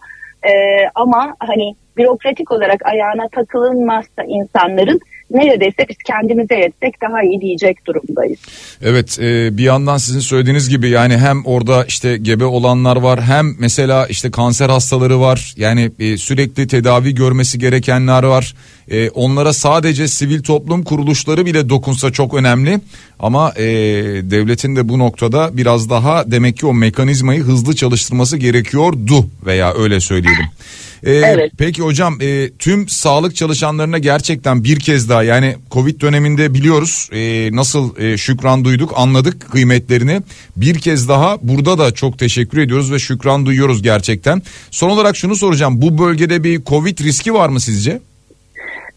E, ama hani bürokratik olarak ayağına takılınmazsa insanların neredeyse biz kendimize etsek daha iyi diyecek durumdayız. Evet e, bir yandan sizin söylediğiniz gibi yani hem orada işte gebe olanlar var hem mesela işte kanser hastaları var yani e, sürekli tedavi görmesi gerekenler var. E, onlara sadece sivil toplum kuruluşları bile dokunsa çok önemli ama e, devletin de bu noktada biraz daha demek ki o mekanizmayı hızlı çalıştırması gerekiyordu veya öyle söyleyelim. Ee, evet. Peki hocam e, tüm sağlık çalışanlarına gerçekten bir kez daha yani Covid döneminde biliyoruz e, nasıl e, şükran duyduk anladık kıymetlerini. Bir kez daha burada da çok teşekkür ediyoruz ve şükran duyuyoruz gerçekten. Son olarak şunu soracağım bu bölgede bir Covid riski var mı sizce?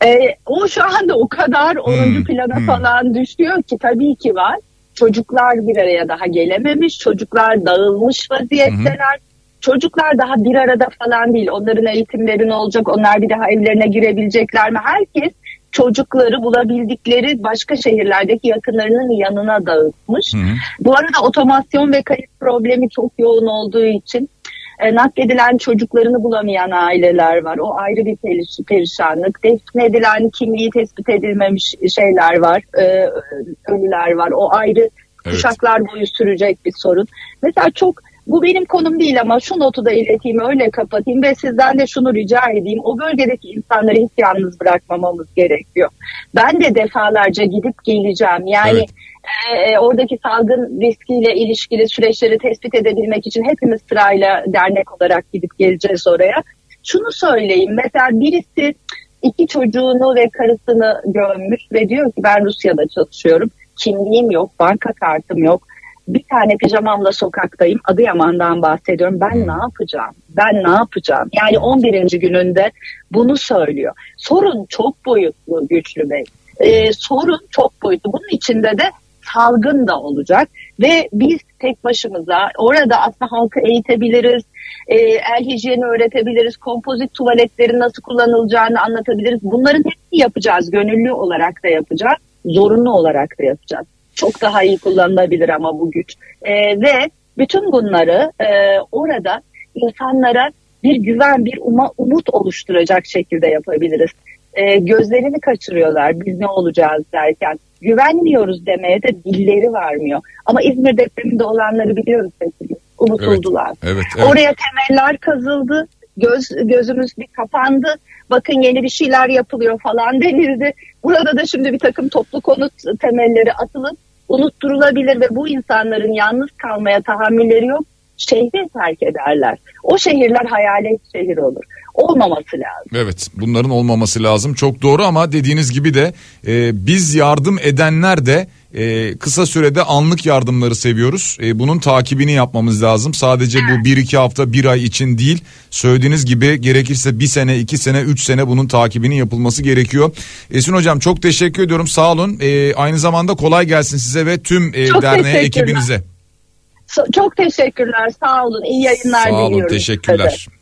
E, o şu anda o kadar 10. Hmm, plana hmm. falan düşüyor ki tabii ki var. Çocuklar bir araya daha gelememiş, çocuklar dağılmış vaziyetteler. Hmm. Çocuklar daha bir arada falan değil. Onların eğitimleri ne olacak? Onlar bir daha evlerine girebilecekler mi? Herkes çocukları bulabildikleri başka şehirlerdeki yakınlarının yanına dağıtmış. Hı hı. Bu arada otomasyon ve kayıt problemi çok yoğun olduğu için e, nakledilen çocuklarını bulamayan aileler var. O ayrı bir periş, perişanlık. Defnedilen kimliği tespit edilmemiş şeyler var. E, ölüler var. O ayrı evet. kuşaklar boyu sürecek bir sorun. Mesela çok bu benim konum değil ama şu notu da ileteyim öyle kapatayım ve sizden de şunu rica edeyim. O bölgedeki insanları hiç yalnız bırakmamamız gerekiyor. Ben de defalarca gidip geleceğim. Yani evet. e, oradaki salgın riskiyle ilişkili süreçleri tespit edebilmek için hepimiz sırayla dernek olarak gidip geleceğiz oraya. Şunu söyleyeyim mesela birisi iki çocuğunu ve karısını gömmüş ve diyor ki ben Rusya'da çalışıyorum. Kimliğim yok, banka kartım yok bir tane pijamamla sokaktayım. Adıyaman'dan bahsediyorum. Ben ne yapacağım? Ben ne yapacağım? Yani 11. gününde bunu söylüyor. Sorun çok boyutlu güçlü bey. Ee, sorun çok boyutlu. Bunun içinde de salgın da olacak ve biz tek başımıza orada aslında halkı eğitebiliriz, e, el hijyeni öğretebiliriz, kompozit tuvaletlerin nasıl kullanılacağını anlatabiliriz. Bunların hepsini yapacağız, gönüllü olarak da yapacağız, zorunlu olarak da yapacağız çok daha iyi kullanılabilir ama bu güç. E, ve bütün bunları e, orada insanlara bir güven, bir uma, umut oluşturacak şekilde yapabiliriz. E, gözlerini kaçırıyorlar biz ne olacağız derken. Güvenmiyoruz demeye de dilleri varmıyor. Ama İzmir depreminde olanları biliyoruz peki. Unutuldular. Evet, evet, evet. Oraya temeller kazıldı. Göz, gözümüz bir kapandı. Bakın yeni bir şeyler yapılıyor falan denildi. Burada da şimdi bir takım toplu konut temelleri atılıp unutturulabilir ve bu insanların yalnız kalmaya tahammülleri yok. Şehri terk ederler. O şehirler hayalet şehir olur. Olmaması lazım. Evet bunların olmaması lazım çok doğru ama dediğiniz gibi de e, biz yardım edenler de e, kısa sürede anlık yardımları seviyoruz. E, bunun takibini yapmamız lazım. Sadece bu bir iki hafta bir ay için değil. Söylediğiniz gibi gerekirse bir sene iki sene üç sene bunun takibini yapılması gerekiyor. Esin hocam çok teşekkür ediyorum sağ olun. E, aynı zamanda kolay gelsin size ve tüm e, derneğe ekibinize. Çok teşekkürler sağ olun iyi yayınlar sağ olun, diliyorum. teşekkürler. Size.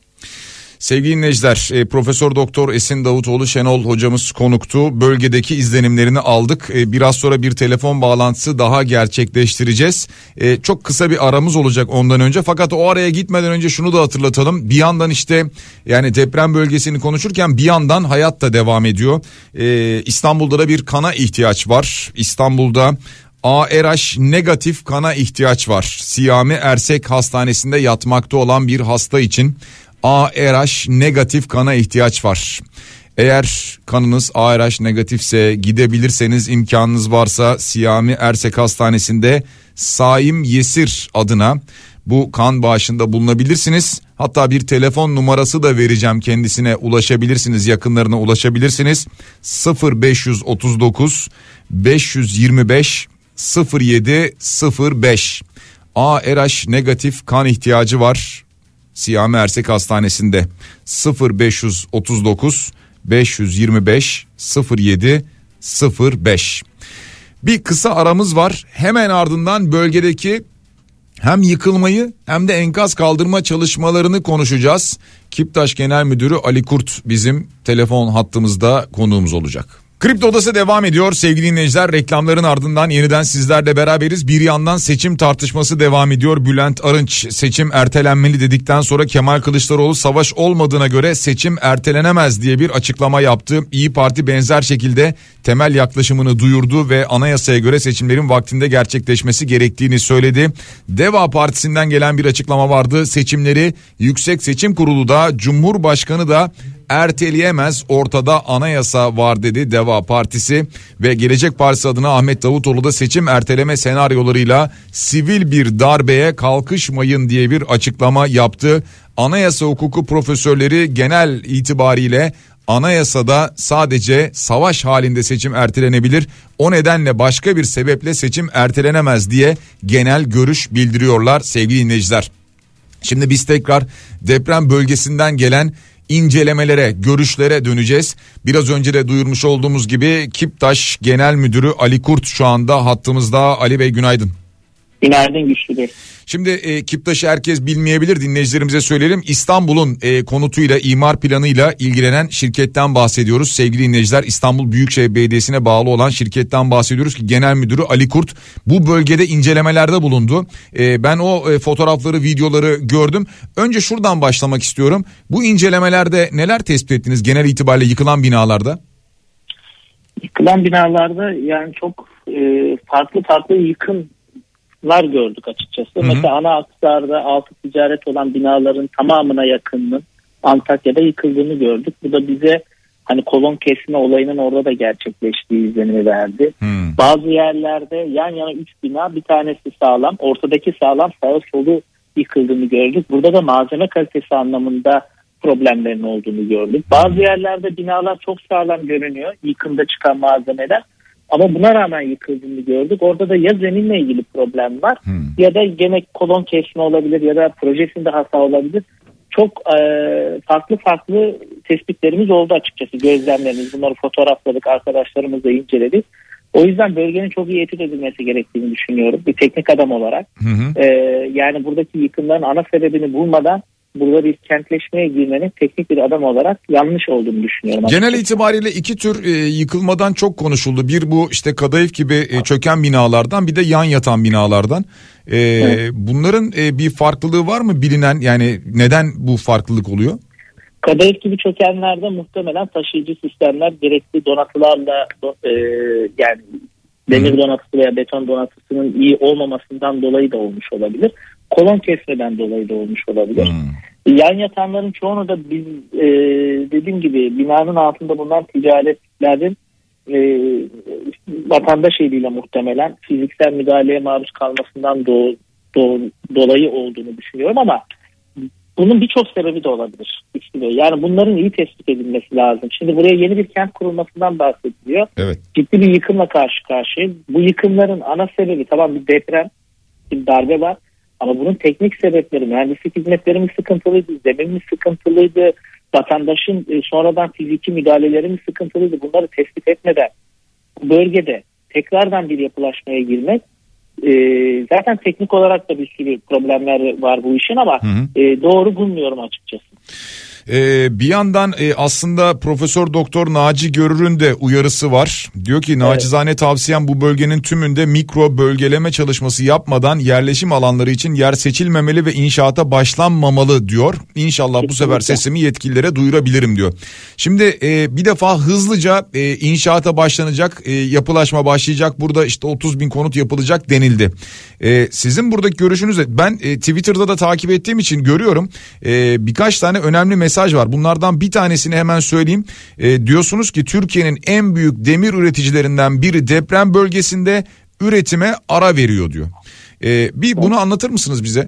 Sevgili dinleyiciler, e, Profesör Doktor Esin Davutoğlu Şenol hocamız konuktu. Bölgedeki izlenimlerini aldık. E, biraz sonra bir telefon bağlantısı daha gerçekleştireceğiz. E, çok kısa bir aramız olacak ondan önce. Fakat o araya gitmeden önce şunu da hatırlatalım. Bir yandan işte yani deprem bölgesini konuşurken bir yandan hayat da devam ediyor. E, İstanbul'da da bir kana ihtiyaç var. İstanbul'da ARH negatif kana ihtiyaç var. Siyami Ersek Hastanesi'nde yatmakta olan bir hasta için ARH negatif kana ihtiyaç var. Eğer kanınız ARH negatifse gidebilirseniz imkanınız varsa Siyami Ersek Hastanesi'nde Saim Yesir adına bu kan bağışında bulunabilirsiniz. Hatta bir telefon numarası da vereceğim kendisine ulaşabilirsiniz yakınlarına ulaşabilirsiniz. 0539 525 0705 ARH negatif kan ihtiyacı var Siyami Ersek Hastanesi'nde 0539 525 07 05. Bir kısa aramız var. Hemen ardından bölgedeki hem yıkılmayı hem de enkaz kaldırma çalışmalarını konuşacağız. Kiptaş Genel Müdürü Ali Kurt bizim telefon hattımızda konuğumuz olacak. Kripto Odası devam ediyor sevgili dinleyiciler. Reklamların ardından yeniden sizlerle beraberiz. Bir yandan seçim tartışması devam ediyor. Bülent Arınç seçim ertelenmeli dedikten sonra Kemal Kılıçdaroğlu savaş olmadığına göre seçim ertelenemez diye bir açıklama yaptı. İyi Parti benzer şekilde temel yaklaşımını duyurdu ve anayasaya göre seçimlerin vaktinde gerçekleşmesi gerektiğini söyledi. Deva Partisi'nden gelen bir açıklama vardı. Seçimleri Yüksek Seçim Kurulu da Cumhurbaşkanı da erteleyemez ortada anayasa var dedi Deva Partisi ve Gelecek Partisi adına Ahmet Davutoğlu da seçim erteleme senaryolarıyla sivil bir darbeye kalkışmayın diye bir açıklama yaptı. Anayasa hukuku profesörleri genel itibariyle anayasada sadece savaş halinde seçim ertelenebilir. O nedenle başka bir sebeple seçim ertelenemez diye genel görüş bildiriyorlar sevgili dinleyiciler. Şimdi biz tekrar deprem bölgesinden gelen incelemelere, görüşlere döneceğiz. Biraz önce de duyurmuş olduğumuz gibi Kiptaş Genel Müdürü Ali Kurt şu anda hattımızda. Ali Bey günaydın. Günaydın Güçlü. Şimdi e, Kiptaş'ı herkes bilmeyebilir dinleyicilerimize söyleyelim. İstanbul'un e, konutuyla imar planıyla ilgilenen şirketten bahsediyoruz. Sevgili dinleyiciler İstanbul Büyükşehir Belediyesi'ne bağlı olan şirketten bahsediyoruz ki genel müdürü Ali Kurt bu bölgede incelemelerde bulundu. E, ben o e, fotoğrafları videoları gördüm. Önce şuradan başlamak istiyorum. Bu incelemelerde neler tespit ettiniz genel itibariyle yıkılan binalarda? Yıkılan binalarda yani çok e, farklı farklı yıkım lar gördük açıkçası. Hı hı. Mesela ana aksarda altı ticaret olan binaların tamamına yakınının Antakya'da yıkıldığını gördük. Bu da bize hani kolon kesme olayının orada da gerçekleştiği izlenimi verdi. Hmm. Bazı yerlerde yan yana üç bina bir tanesi sağlam ortadaki sağlam sağa solu yıkıldığını gördük. Burada da malzeme kalitesi anlamında problemlerin olduğunu gördük. Bazı yerlerde binalar çok sağlam görünüyor yıkımda çıkan malzemeler ama buna rağmen yıkıldığını gördük. Orada da ya zeminle ilgili problem var hmm. ya da gene kolon kesme olabilir ya da projesinde hata olabilir. Çok e, farklı farklı tespitlerimiz oldu açıkçası gözlemlerimiz. Bunları fotoğrafladık arkadaşlarımızla inceledik. O yüzden bölgenin çok iyi etüt edilmesi gerektiğini düşünüyorum. Bir teknik adam olarak. Hı hı. Ee, yani buradaki yıkımların ana sebebini bulmadan burada bir kentleşmeye girmenin teknik bir adam olarak yanlış olduğunu düşünüyorum. Genel itibariyle iki tür e, yıkılmadan çok konuşuldu. Bir bu işte kadayıf gibi e, çöken binalardan bir de yan yatan binalardan. E, evet. Bunların e, bir farklılığı var mı bilinen yani neden bu farklılık oluyor? Kadayıf gibi çökenlerde muhtemelen taşıyıcı sistemler gerekli donatılarla e, yani demir donatısı veya beton donatısının iyi olmamasından dolayı da olmuş olabilir kolon kesmeden dolayı da olmuş olabilir. Hmm. Yan yatanların çoğunu da biz e, dediğim gibi binanın altında bulunan ticaretlerin e, vatandaş eliyle muhtemelen fiziksel müdahaleye maruz kalmasından do, do, dolayı olduğunu düşünüyorum ama Bunun birçok sebebi de olabilir. Yani bunların iyi tespit edilmesi lazım. Şimdi buraya yeni bir kent kurulmasından bahsediliyor. Evet. Ciddi bir yıkımla karşı karşıyayız. Bu yıkımların ana sebebi tamam bir deprem, bir darbe var. Ama bunun teknik sebepleri, mühendislik hizmetleri mi sıkıntılıydı, zemin mi sıkıntılıydı, vatandaşın e, sonradan fiziki müdahaleleri mi sıkıntılıydı bunları tespit etmeden bölgede tekrardan bir yapılaşmaya girmek e, zaten teknik olarak da bir sürü problemler var bu işin ama hı hı. E, doğru bulmuyorum açıkçası. Ee, bir yandan e, aslında Profesör Doktor Naci Görür'ün de uyarısı var. Diyor ki nacizane evet. tavsiyem bu bölgenin tümünde mikro bölgeleme çalışması yapmadan yerleşim alanları için yer seçilmemeli ve inşaata başlanmamalı diyor. İnşallah Kesinlikle. bu sefer sesimi yetkililere duyurabilirim diyor. Şimdi e, bir defa hızlıca e, inşaata başlanacak, e, yapılaşma başlayacak. Burada işte 30 bin konut yapılacak denildi. E, sizin buradaki görüşünüz de ben e, Twitter'da da takip ettiğim için görüyorum. E, birkaç tane önemli mesaj mesaj var. Bunlardan bir tanesini hemen söyleyeyim. E, diyorsunuz ki Türkiye'nin en büyük demir üreticilerinden biri deprem bölgesinde üretime ara veriyor diyor. E, bir bunu anlatır mısınız bize?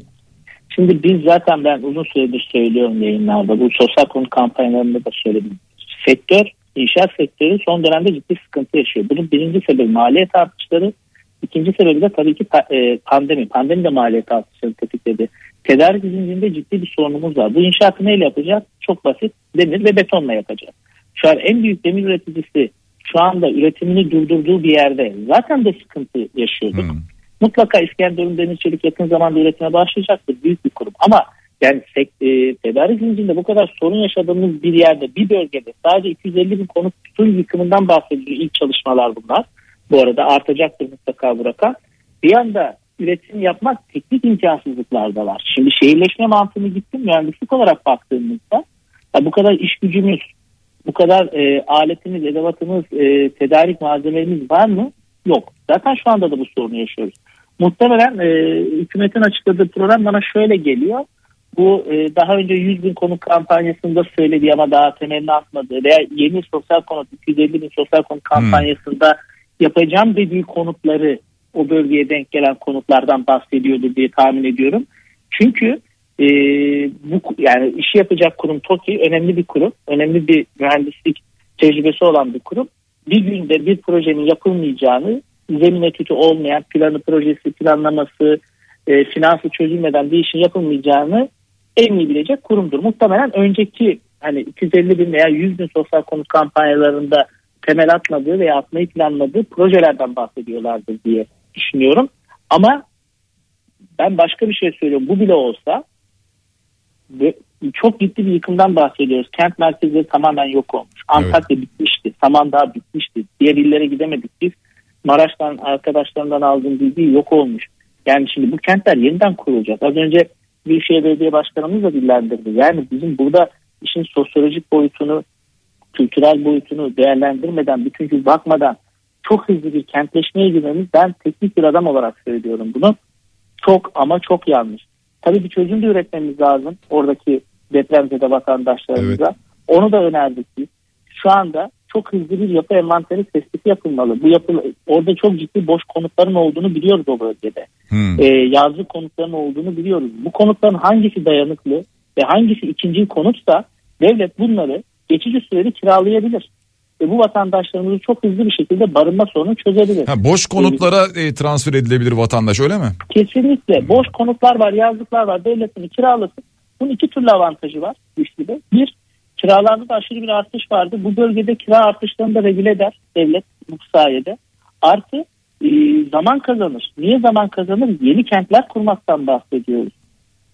Şimdi biz zaten ben uzun süredir söylüyorum yayınlarda bu sosyal konu kampanyalarında da söyledim. Sektör, inşaat sektörü son dönemde ciddi sıkıntı yaşıyor. Bunun birinci sebebi maliyet artışları. İkinci sebebi de tabii ki e, pandemi. Pandemi de maliyet artışları tetikledi. Tedarik zincirinde ciddi bir sorunumuz var. Bu inşaatı neyle yapacağız? Çok basit. Demir ve betonla yapacağız. Şu an en büyük demir üreticisi şu anda üretimini durdurduğu bir yerde zaten de sıkıntı yaşıyorduk. Hmm. Mutlaka İskenderun Demir Çelik yakın zamanda üretime başlayacaktır. Büyük bir kurum. Ama yani e, tedarik zincirinde bu kadar sorun yaşadığımız bir yerde, bir bölgede sadece 250 bin konut tutun yıkımından bahsediyor. İlk çalışmalar bunlar. Bu arada artacaktır mutlaka bu rakam. Bir anda üretim yapmak teknik imkansızlıklar da var. Şimdi şehirleşme mantığını gittim mühendislik olarak baktığımızda ya bu kadar iş gücümüz, bu kadar e, aletimiz, edevatımız, e, tedarik malzemelerimiz var mı? Yok. Zaten şu anda da bu sorunu yaşıyoruz. Muhtemelen e, hükümetin açıkladığı program bana şöyle geliyor. Bu e, daha önce 100 bin konut kampanyasında söylediği ama daha temelini atmadığı veya yeni sosyal konut 250 bin sosyal konut hmm. kampanyasında hmm. yapacağım dediği konutları o bölgeye denk gelen konutlardan bahsediyordu diye tahmin ediyorum. Çünkü e, bu yani işi yapacak kurum TOKİ önemli bir kurum, önemli bir mühendislik tecrübesi olan bir kurum. Bir günde bir projenin yapılmayacağını, zemin etütü olmayan planı projesi, planlaması, e, finansı çözülmeden bir işin yapılmayacağını en iyi bilecek kurumdur. Muhtemelen önceki hani 250 bin veya 100 bin sosyal konut kampanyalarında temel atmadığı veya atmayı planladığı projelerden bahsediyorlardır diye düşünüyorum. Ama ben başka bir şey söylüyorum. Bu bile olsa çok ciddi bir yıkımdan bahsediyoruz. Kent merkezleri tamamen yok olmuş. Antakya evet. bitmişti. Samandağ bitmişti. Diğer illere gidemedik biz. Maraş'tan arkadaşlarından aldığım bilgi yok olmuş. Yani şimdi bu kentler yeniden kurulacak. Az önce Büyükşehir Belediye Başkanımız da dillendirdi. Yani bizim burada işin sosyolojik boyutunu, kültürel boyutunu değerlendirmeden, bütüncül bakmadan çok hızlı bir kentleşmeye girmemiz ben teknik bir adam olarak söylüyorum bunu. Çok ama çok yanlış. Tabii bir çözüm de üretmemiz lazım oradaki depremzede vatandaşlarımıza. Evet. Onu da önerdik biz. Şu anda çok hızlı bir yapı envanteri tespiti yapılmalı. Bu yapı orada çok ciddi boş konutların olduğunu biliyoruz o bölgede. Hmm. Ee, yazlı konutların olduğunu biliyoruz. Bu konutların hangisi dayanıklı ve hangisi ikinci konutsa devlet bunları geçici süreli kiralayabilir ve bu vatandaşlarımızı çok hızlı bir şekilde barınma sorunu çözebilir. Ha, boş konutlara e, transfer edilebilir vatandaş öyle mi? Kesinlikle. Hmm. Boş konutlar var, yazlıklar var. Devlet bunu kiralasın. Bunun iki türlü avantajı var güçlü Bir, kiralarda da aşırı bir artış vardı. Bu bölgede kira artışlarını da regüle eder devlet bu sayede. Artı e, zaman kazanır. Niye zaman kazanır? Yeni kentler kurmaktan bahsediyoruz.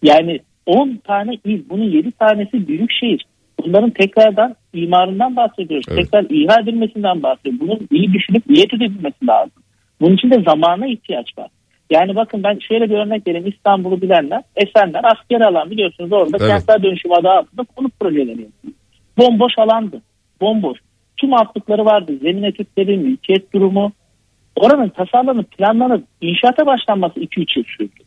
Yani 10 tane il, bunun 7 tanesi büyük şehir. Bunların tekrardan imarından bahsediyoruz. Evet. Tekrar ihya edilmesinden bahsediyoruz. Bunun iyi düşünüp niyet edilmesi lazım. Bunun için de zamana ihtiyaç var. Yani bakın ben şöyle bir örnek vereyim. İstanbul'u bilenler, Esenler asker alan biliyorsunuz orada evet. kentler dönüşüm adı altında konut projeleri yapıyor. Bomboş alandı. Bomboş. Tüm altlıkları vardı. Zemin etütleri, mülkiyet durumu. Oranın tasarlanıp planlanıp inşaata başlanması 2-3 yıl sürdü.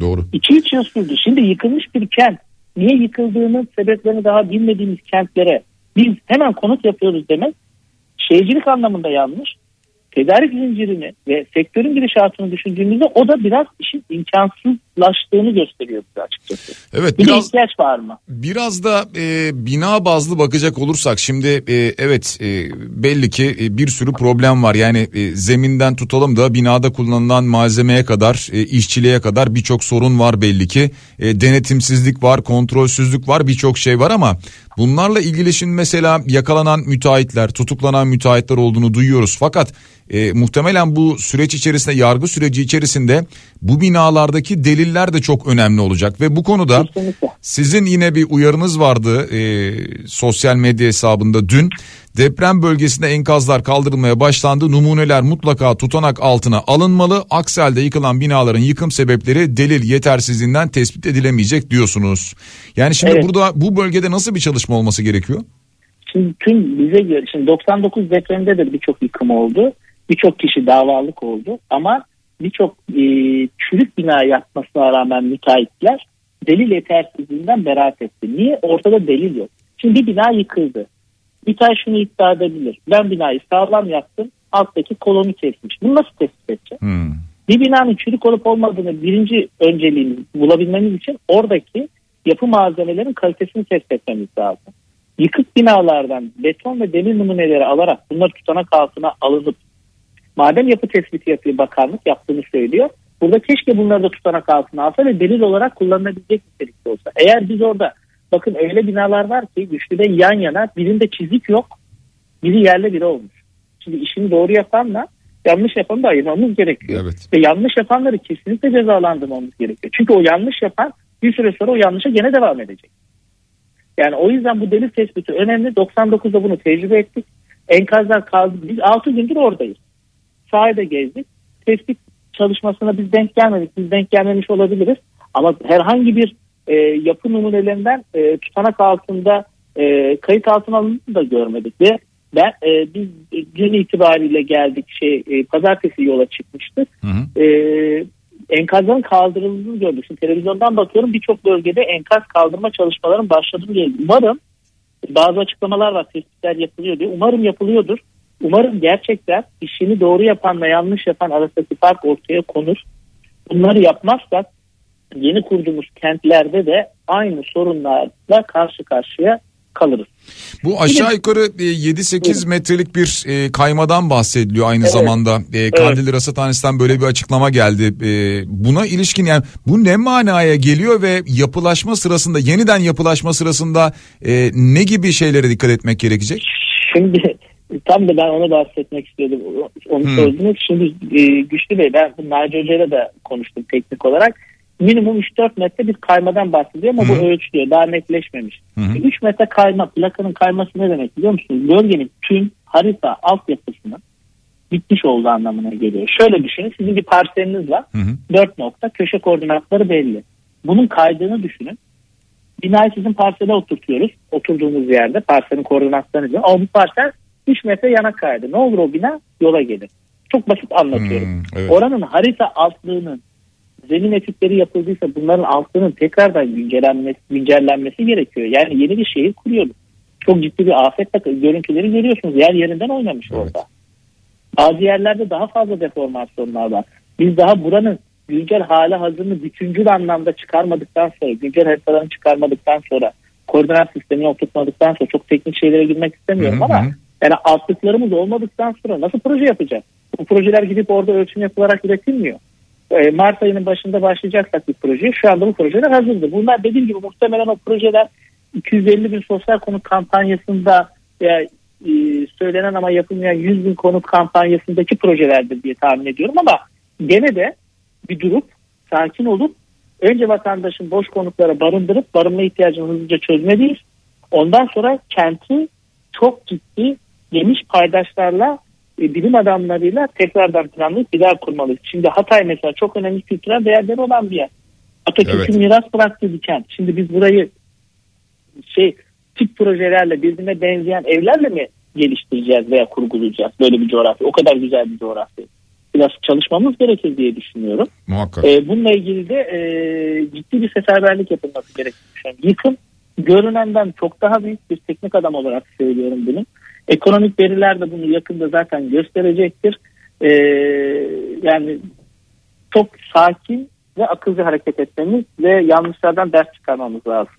Doğru. 2-3 yıl sürdü. Şimdi yıkılmış bir kent niye yıkıldığını sebeplerini daha bilmediğimiz kentlere biz hemen konut yapıyoruz demek şehircilik anlamında yanlış. Tedarik zincirini ve sektörün gidişatını düşündüğümüzde o da biraz işin imkansızlaştığını gösteriyor bize açıkçası. Evet Bir biraz ihtiyaç var mı? biraz da e, bina bazlı bakacak olursak şimdi e, evet e, belli ki e, bir sürü problem var. Yani e, zeminden tutalım da binada kullanılan malzemeye kadar e, işçiliğe kadar birçok sorun var belli ki. E, denetimsizlik var, kontrolsüzlük var, birçok şey var ama bunlarla ilgili şimdi mesela yakalanan müteahhitler, tutuklanan müteahhitler olduğunu duyuyoruz. Fakat e, muhtemelen bu süreç içerisinde yargı süreci içerisinde bu binalardaki deliller de çok önemli olacak ve bu konuda Kesinlikle. sizin yine bir uyarınız vardı e, sosyal medya hesabında dün deprem bölgesinde enkazlar kaldırılmaya başlandı numuneler mutlaka tutanak altına alınmalı aksi halde yıkılan binaların yıkım sebepleri delil yetersizliğinden tespit edilemeyecek diyorsunuz. Yani şimdi Evet. burada bu bölgede nasıl bir çalışma olması gerekiyor? Şimdi tüm bize göre şimdi 99 depreminde de birçok yıkım oldu. Birçok kişi davalık oldu ama birçok e, çürük bina yapmasına rağmen müteahhitler delil yetersizliğinden beraat etti. Niye? Ortada delil yok. Şimdi bir bina yıkıldı. Müteahhit şunu iddia edebilir. Ben binayı sağlam yaptım. Alttaki kolonu kesmiş. Bunu nasıl tespit edeceğim? Hmm. Bir binanın çürük olup olmadığını birinci önceliğini bulabilmemiz için oradaki yapı malzemelerin kalitesini test etmemiz lazım. Yıkık binalardan beton ve demir numuneleri alarak bunları tutanak altına alınıp madem yapı tespiti yapıyor bakanlık yaptığını söylüyor. Burada keşke bunları da tutanak altına alsa ve delil olarak kullanılabilecek nitelikte olsa. Eğer biz orada bakın öyle binalar var ki güçlü de yan yana birinde çizik yok biri yerle biri olmuş. Şimdi işini doğru yapanla yanlış yapanı da ayırmamız gerekiyor. Evet. Ve yanlış yapanları kesinlikle cezalandırmamız gerekiyor. Çünkü o yanlış yapan bir süre sonra o yanlışa gene devam edecek. Yani o yüzden bu delil tespiti önemli. 99'da bunu tecrübe ettik. Enkazlar kaldı. Biz 6 gündür oradayız. Sahada gezdik. Tespit çalışmasına biz denk gelmedik. Biz denk gelmemiş olabiliriz. Ama herhangi bir e, yapı numunelerinden e, tutanak altında e, kayıt altına alındığını da görmedik. Ve ben e, biz dün itibariyle geldik şey e, pazartesi yola çıkmıştık. Hı hı. E, enkazların kaldırıldığını gördük. Şimdi televizyondan bakıyorum birçok bölgede enkaz kaldırma çalışmalarının başladığını geldi. Umarım bazı açıklamalar var tespitler yapılıyor diye. Umarım yapılıyordur. Umarım gerçekten işini doğru yapanla yanlış yapan arasındaki fark ortaya konur. Bunları yapmazsak yeni kurduğumuz kentlerde de aynı sorunlarla karşı karşıya kalırız. Bu aşağı yukarı e, 7-8 metrelik bir e, kaymadan bahsediliyor aynı Evet. zamanda. E, Kandilli Rasathanesi'nden böyle bir açıklama geldi. E, buna ilişkin yani bu ne manaya geliyor ve yapılaşma sırasında yeniden yapılaşma sırasında e, ne gibi şeylere dikkat etmek gerekecek? Şimdi tam da ben onu bahsetmek istiyordum. Onu Hmm. söylediniz. Şimdi e, Güçlü Bey ben Naci Hoca'yla da konuştum teknik olarak. Minimum 3-4 metre bir kaymadan bahsediyor ama Hı. bu ölçülüyor. Daha netleşmemiş. Hı. 3 metre kayma, plakanın kayması ne demek biliyor musunuz? Bölgenin tüm harita altyapısının bitmiş olduğu anlamına geliyor. Şöyle düşünün sizin bir parseliniz var. Hı hı. 4 nokta köşe koordinatları belli. Bunun kaydığını düşünün. Binayı sizin parsele oturtuyoruz. Oturduğumuz yerde parselin koordinatlarını diyor. Ama bu parsel 3 metre yana kaydı. Ne olur o bina? Yola gelir. Çok basit anlatıyorum. Hmm, evet. Oranın harita altlığının zemin etütleri yapıldıysa bunların altlığının tekrardan güncellenmesi, güncellenmesi gerekiyor. Yani yeni bir şehir kuruyoruz. Çok ciddi bir afetle görüntüleri görüyorsunuz. Yer yerinden oynamış Evet. orada. Bazı yerlerde daha fazla deformasyonlar var. Biz daha buranın güncel hali hazırını bütüncül anlamda çıkarmadıktan sonra, güncel haritalarını çıkarmadıktan sonra, koordinat sistemini oturtmadıktan sonra çok teknik şeylere girmek istemiyorum Hı hı ama. Yani altlıklarımız olmadıktan sonra nasıl proje yapacağız? Bu projeler gidip orada ölçüm yapılarak üretilmiyor. Ee, Mart ayının başında başlayacaksak bir proje. Şu anda bu projeler hazırdır. Bunlar dediğim gibi muhtemelen o projeler 250 bin sosyal konut kampanyasında veya e, söylenen ama yapılmayan 100 bin konut kampanyasındaki projelerdir diye tahmin ediyorum ama gene de bir durup sakin olup önce vatandaşın boş konutlara barındırıp barınma ihtiyacını hızlıca çözmeliyiz. Ondan sonra kenti çok ciddi geniş paydaşlarla e, bilim adamlarıyla tekrardan planlayıp bir daha kurmalıyız. Şimdi Hatay mesela çok önemli kültürel değerleri olan bir yer. Atatürk'ün Evet. miras bıraktığı bir kent. Şimdi biz burayı şey tip projelerle birbirine benzeyen evlerle mi geliştireceğiz veya kurgulayacağız böyle bir coğrafya? O kadar güzel bir coğrafya. Biraz çalışmamız gerekir diye düşünüyorum. Muhakkak. E, bununla ilgili de e, ciddi bir seferberlik yapılması gerektiğini düşünüyorum. Yıkım görünenden çok daha büyük bir teknik adam olarak söylüyorum bunu. Ekonomik veriler de bunu yakında zaten gösterecektir. e, yani çok sakin ve akılcı hareket etmemiz ve yanlışlardan ders çıkarmamız lazım.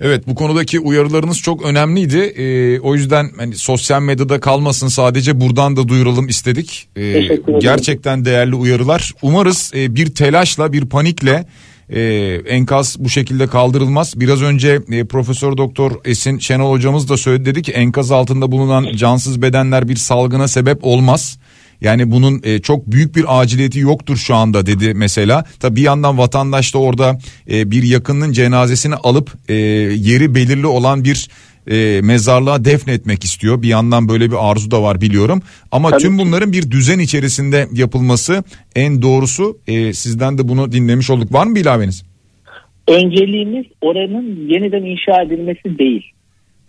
Evet bu konudaki uyarılarınız çok önemliydi. Ee, o yüzden hani sosyal medyada kalmasın sadece buradan da duyuralım istedik. Ee, gerçekten değerli uyarılar. Umarız e, bir telaşla bir panikle e, enkaz bu şekilde kaldırılmaz. Biraz önce e, Profesör Doktor Esin Şenol hocamız da söyledi dedi ki enkaz altında bulunan cansız bedenler bir salgına sebep olmaz. Yani bunun e, çok büyük bir aciliyeti yoktur şu anda dedi mesela. Tabi bir yandan vatandaş da orada e, bir yakının cenazesini alıp e, yeri belirli olan bir e, mezarlığa defnetmek istiyor. Bir yandan böyle bir arzu da var biliyorum. Ama Tabii tüm bunların bir düzen içerisinde yapılması en doğrusu. E, sizden de bunu dinlemiş olduk. Var mı bir ilaveniz? Önceliğimiz oranın yeniden inşa edilmesi değil.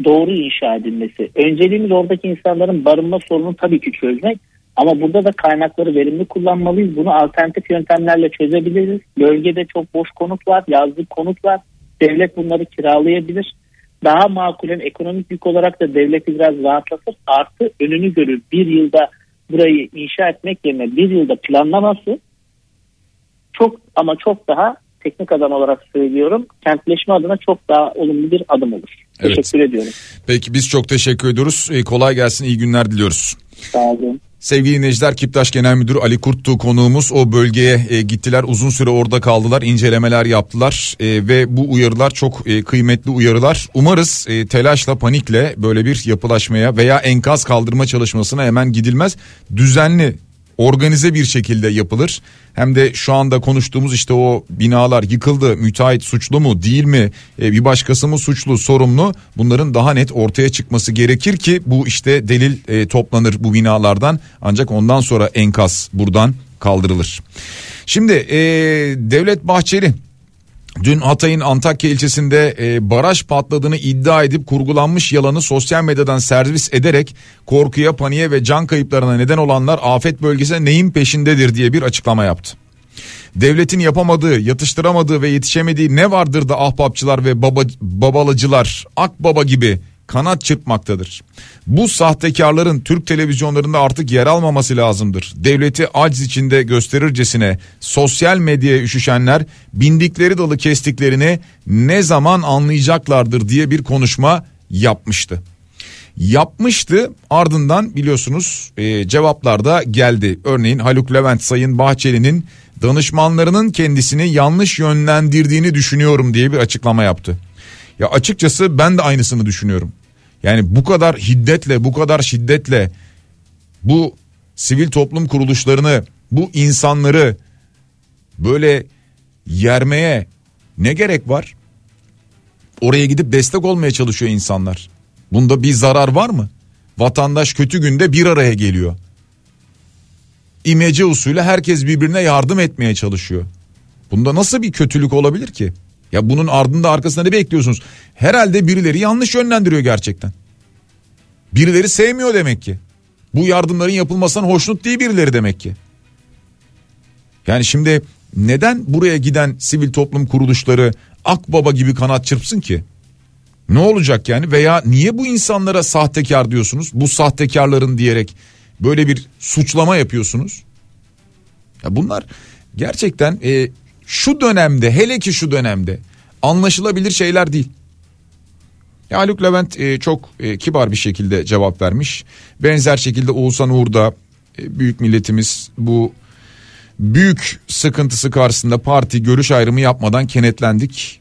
Doğru inşa edilmesi. Önceliğimiz oradaki insanların barınma sorununu tabii ki çözmek. Ama burada da kaynakları verimli kullanmalıyız. Bunu alternatif yöntemlerle çözebiliriz. Bölgede çok boş konut var, yazlık konut var. Devlet bunları kiralayabilir. Daha makulen ekonomik yük olarak da devleti biraz rahatlatır. Artı önünü görür. Bir yılda burayı inşa etmek yerine bir yılda planlaması çok ama çok daha teknik adam olarak söylüyorum. Kentleşme adına çok daha olumlu bir adım olur. Evet. Teşekkür ediyorum. Peki biz çok teşekkür ediyoruz. Ee, kolay gelsin, iyi günler diliyoruz. Sağ olun. Sevgili dinleyiciler Kiptaş Genel Müdürü Ali Kurt'tu konuğumuz. O bölgeye e, gittiler uzun süre orada kaldılar incelemeler yaptılar e, ve bu uyarılar çok e, kıymetli uyarılar. Umarız e, telaşla panikle böyle bir yapılaşmaya veya enkaz kaldırma çalışmasına hemen gidilmez. Düzenli organize bir şekilde yapılır. Hem de şu anda konuştuğumuz işte o binalar yıkıldı. Müteahhit suçlu mu değil mi? E, bir başkası mı suçlu sorumlu? Bunların daha net ortaya çıkması gerekir ki bu işte delil e, toplanır bu binalardan. Ancak ondan sonra enkaz buradan kaldırılır. Şimdi e, Devlet Bahçeli Dün Hatay'ın Antakya ilçesinde e, baraj patladığını iddia edip kurgulanmış yalanı sosyal medyadan servis ederek korkuya, paniğe ve can kayıplarına neden olanlar afet bölgesine neyin peşindedir diye bir açıklama yaptı. Devletin yapamadığı, yatıştıramadığı ve yetişemediği ne vardır da ahbapçılar ve baba, babalıcılar, akbaba gibi kanat çırpmaktadır. Bu sahtekarların Türk televizyonlarında artık yer almaması lazımdır. Devleti aciz içinde gösterircesine sosyal medyaya üşüşenler bindikleri dalı kestiklerini ne zaman anlayacaklardır diye bir konuşma yapmıştı. Yapmıştı ardından biliyorsunuz e, cevaplar da geldi. Örneğin Haluk Levent Sayın Bahçeli'nin danışmanlarının kendisini yanlış yönlendirdiğini düşünüyorum diye bir açıklama yaptı. Ya açıkçası ben de aynısını düşünüyorum. Yani bu kadar hiddetle, bu kadar şiddetle bu sivil toplum kuruluşlarını, bu insanları böyle yermeye ne gerek var? Oraya gidip destek olmaya çalışıyor insanlar. Bunda bir zarar var mı? Vatandaş kötü günde bir araya geliyor. İmece usulü herkes birbirine yardım etmeye çalışıyor. Bunda nasıl bir kötülük olabilir ki? Ya bunun ardında arkasında ne bekliyorsunuz? Herhalde birileri yanlış yönlendiriyor gerçekten. Birileri sevmiyor demek ki. Bu yardımların yapılmasından hoşnut değil birileri demek ki. Yani şimdi neden buraya giden sivil toplum kuruluşları akbaba gibi kanat çırpsın ki? Ne olacak yani veya niye bu insanlara sahtekar diyorsunuz? Bu sahtekarların diyerek böyle bir suçlama yapıyorsunuz. Ya bunlar gerçekten e, şu dönemde hele ki şu dönemde anlaşılabilir şeyler değil. Ya Haluk Levent e, çok e, kibar bir şekilde cevap vermiş. Benzer şekilde Oğuzhan Uğur da e, büyük milletimiz bu büyük sıkıntısı karşısında parti görüş ayrımı yapmadan kenetlendik.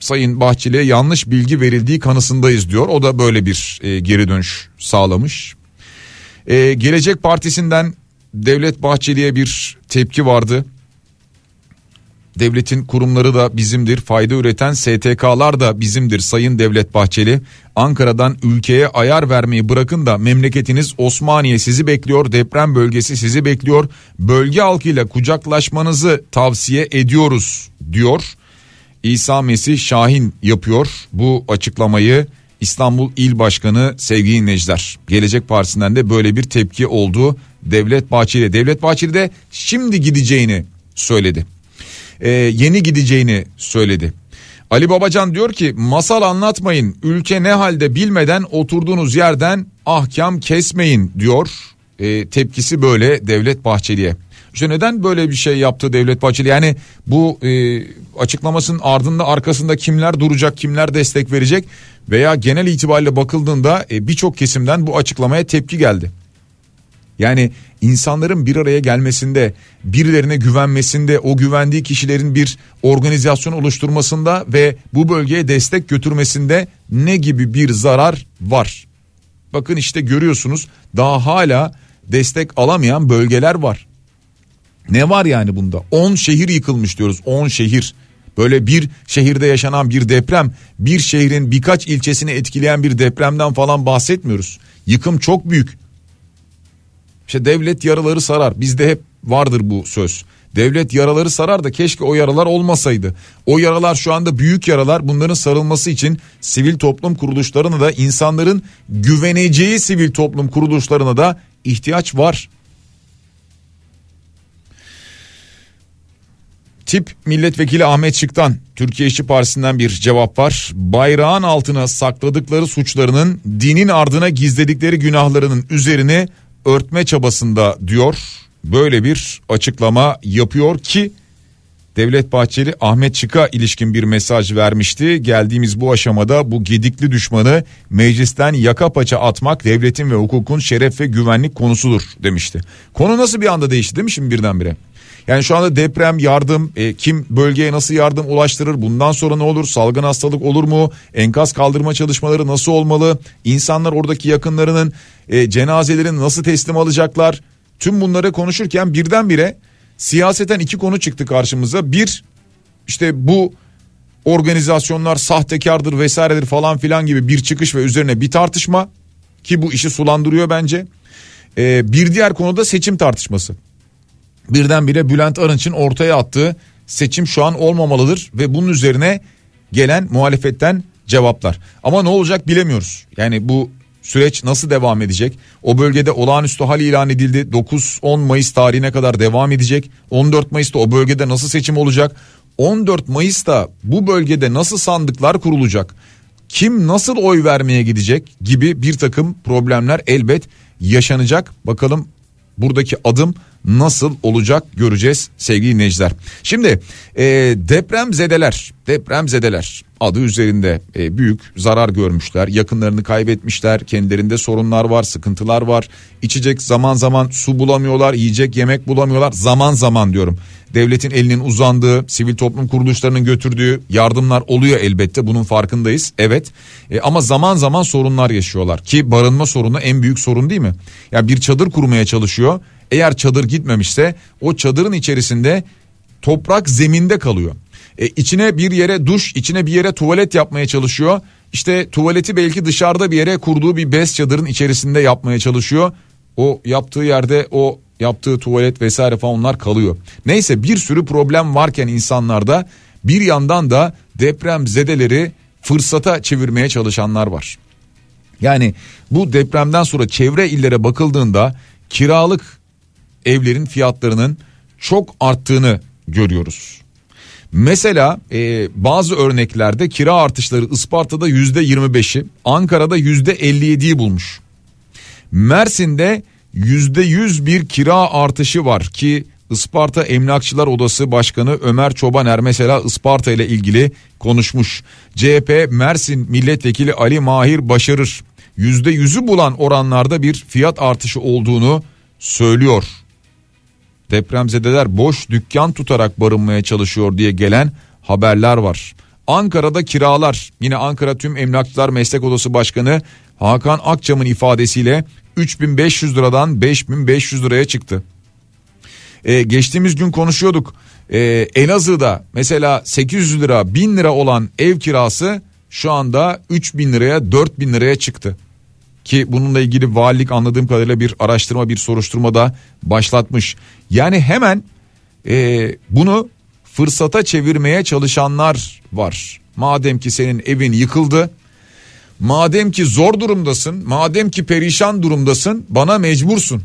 Sayın Bahçeli'ye yanlış bilgi verildiği kanısındayız diyor. O da böyle bir e, geri dönüş sağlamış. E, Gelecek Partisi'nden Devlet Bahçeli'ye bir tepki vardı. Devletin kurumları da bizimdir. Fayda üreten STK'lar da bizimdir Sayın Devlet Bahçeli. Ankara'dan ülkeye ayar vermeyi bırakın da memleketiniz Osmaniye sizi bekliyor. Deprem bölgesi sizi bekliyor. Bölge halkıyla kucaklaşmanızı tavsiye ediyoruz diyor. İsa Mesih Şahin yapıyor bu açıklamayı. İstanbul İl Başkanı sevgili dinleyiciler. Gelecek Partisi'nden de böyle bir tepki oldu. Devlet Bahçeli. Devlet Bahçeli de şimdi gideceğini söyledi e, yeni gideceğini söyledi. Ali Babacan diyor ki masal anlatmayın ülke ne halde bilmeden oturduğunuz yerden ahkam kesmeyin diyor. e, tepkisi böyle Devlet Bahçeli'ye. İşte neden böyle bir şey yaptı Devlet Bahçeli? Yani bu e, açıklamasının ardında arkasında kimler duracak, kimler destek verecek veya genel itibariyle bakıldığında e, birçok kesimden bu açıklamaya tepki geldi. Yani insanların bir araya gelmesinde, birilerine güvenmesinde, o güvendiği kişilerin bir organizasyon oluşturmasında ve bu bölgeye destek götürmesinde ne gibi bir zarar var? Bakın işte görüyorsunuz daha hala destek alamayan bölgeler var. Ne var yani bunda? 10 şehir yıkılmış diyoruz. 10 şehir. Böyle bir şehirde yaşanan bir deprem, bir şehrin birkaç ilçesini etkileyen bir depremden falan bahsetmiyoruz. Yıkım çok büyük. İşte devlet yaraları sarar. Bizde hep vardır bu söz. Devlet yaraları sarar da keşke o yaralar olmasaydı. O yaralar şu anda büyük yaralar. Bunların sarılması için sivil toplum kuruluşlarına da insanların güveneceği sivil toplum kuruluşlarına da ihtiyaç var. Tip milletvekili Ahmet Çık'tan Türkiye İşçi Partisi'nden bir cevap var. Bayrağın altına sakladıkları suçlarının dinin ardına gizledikleri günahlarının üzerine örtme çabasında diyor. Böyle bir açıklama yapıyor ki Devlet Bahçeli Ahmet Çık'a ilişkin bir mesaj vermişti. Geldiğimiz bu aşamada bu gedikli düşmanı meclisten yaka paça atmak devletin ve hukukun şeref ve güvenlik konusudur demişti. Konu nasıl bir anda değişti değil mi şimdi birdenbire? Yani şu anda deprem, yardım, e, kim bölgeye nasıl yardım ulaştırır, bundan sonra ne olur, salgın hastalık olur mu, enkaz kaldırma çalışmaları nasıl olmalı, insanlar oradaki yakınlarının e, cenazelerini nasıl teslim alacaklar, tüm bunları konuşurken birdenbire siyaseten iki konu çıktı karşımıza. Bir, işte bu organizasyonlar sahtekardır vesairedir falan filan gibi bir çıkış ve üzerine bir tartışma ki bu işi sulandırıyor bence. Ee, bir diğer konuda seçim tartışması birdenbire Bülent Arınç'ın ortaya attığı seçim şu an olmamalıdır ve bunun üzerine gelen muhalefetten cevaplar. Ama ne olacak bilemiyoruz. Yani bu süreç nasıl devam edecek? O bölgede olağanüstü hal ilan edildi. 9-10 Mayıs tarihine kadar devam edecek. 14 Mayıs'ta o bölgede nasıl seçim olacak? 14 Mayıs'ta bu bölgede nasıl sandıklar kurulacak? Kim nasıl oy vermeye gidecek gibi bir takım problemler elbet yaşanacak. Bakalım buradaki adım nasıl olacak göreceğiz sevgili dinleyiciler. Şimdi e, deprem zedeler, deprem zedeler adı üzerinde e, büyük zarar görmüşler, yakınlarını kaybetmişler, kendilerinde sorunlar var, sıkıntılar var. İçecek zaman zaman su bulamıyorlar, yiyecek yemek bulamıyorlar. Zaman zaman diyorum. Devletin elinin uzandığı, sivil toplum kuruluşlarının götürdüğü yardımlar oluyor elbette. Bunun farkındayız. Evet. E, ama zaman zaman sorunlar yaşıyorlar ki barınma sorunu en büyük sorun değil mi? Ya yani bir çadır kurmaya çalışıyor. Eğer çadır gitmemişse o çadırın içerisinde toprak zeminde kalıyor. E, içine bir yere duş, içine bir yere tuvalet yapmaya çalışıyor. İşte tuvaleti belki dışarıda bir yere kurduğu bir bez çadırın içerisinde yapmaya çalışıyor. O yaptığı yerde o yaptığı tuvalet vesaire falan onlar kalıyor. Neyse bir sürü problem varken insanlarda bir yandan da deprem zedeleri fırsata çevirmeye çalışanlar var. Yani bu depremden sonra çevre illere bakıldığında kiralık evlerin fiyatlarının çok arttığını görüyoruz. Mesela e, bazı örneklerde kira artışları Isparta'da yüzde 25'i Ankara'da yüzde 57'yi bulmuş. Mersin'de yüzde 100 bir kira artışı var ki Isparta Emlakçılar Odası Başkanı Ömer Çobaner mesela Isparta ile ilgili konuşmuş. CHP Mersin Milletvekili Ali Mahir Başarır yüzde yüzü bulan oranlarda bir fiyat artışı olduğunu söylüyor depremzedeler boş dükkan tutarak barınmaya çalışıyor diye gelen haberler var. Ankara'da kiralar yine Ankara Tüm Emlakçılar Meslek Odası Başkanı Hakan Akçam'ın ifadesiyle 3500 liradan 5500 liraya çıktı. Ee, geçtiğimiz gün konuşuyorduk. Ee, Elazığ'da mesela 800 lira 1000 lira olan ev kirası şu anda 3000 liraya 4000 liraya çıktı ki bununla ilgili valilik anladığım kadarıyla bir araştırma bir soruşturma da başlatmış. Yani hemen e, bunu fırsata çevirmeye çalışanlar var. Madem ki senin evin yıkıldı, madem ki zor durumdasın, madem ki perişan durumdasın bana mecbursun.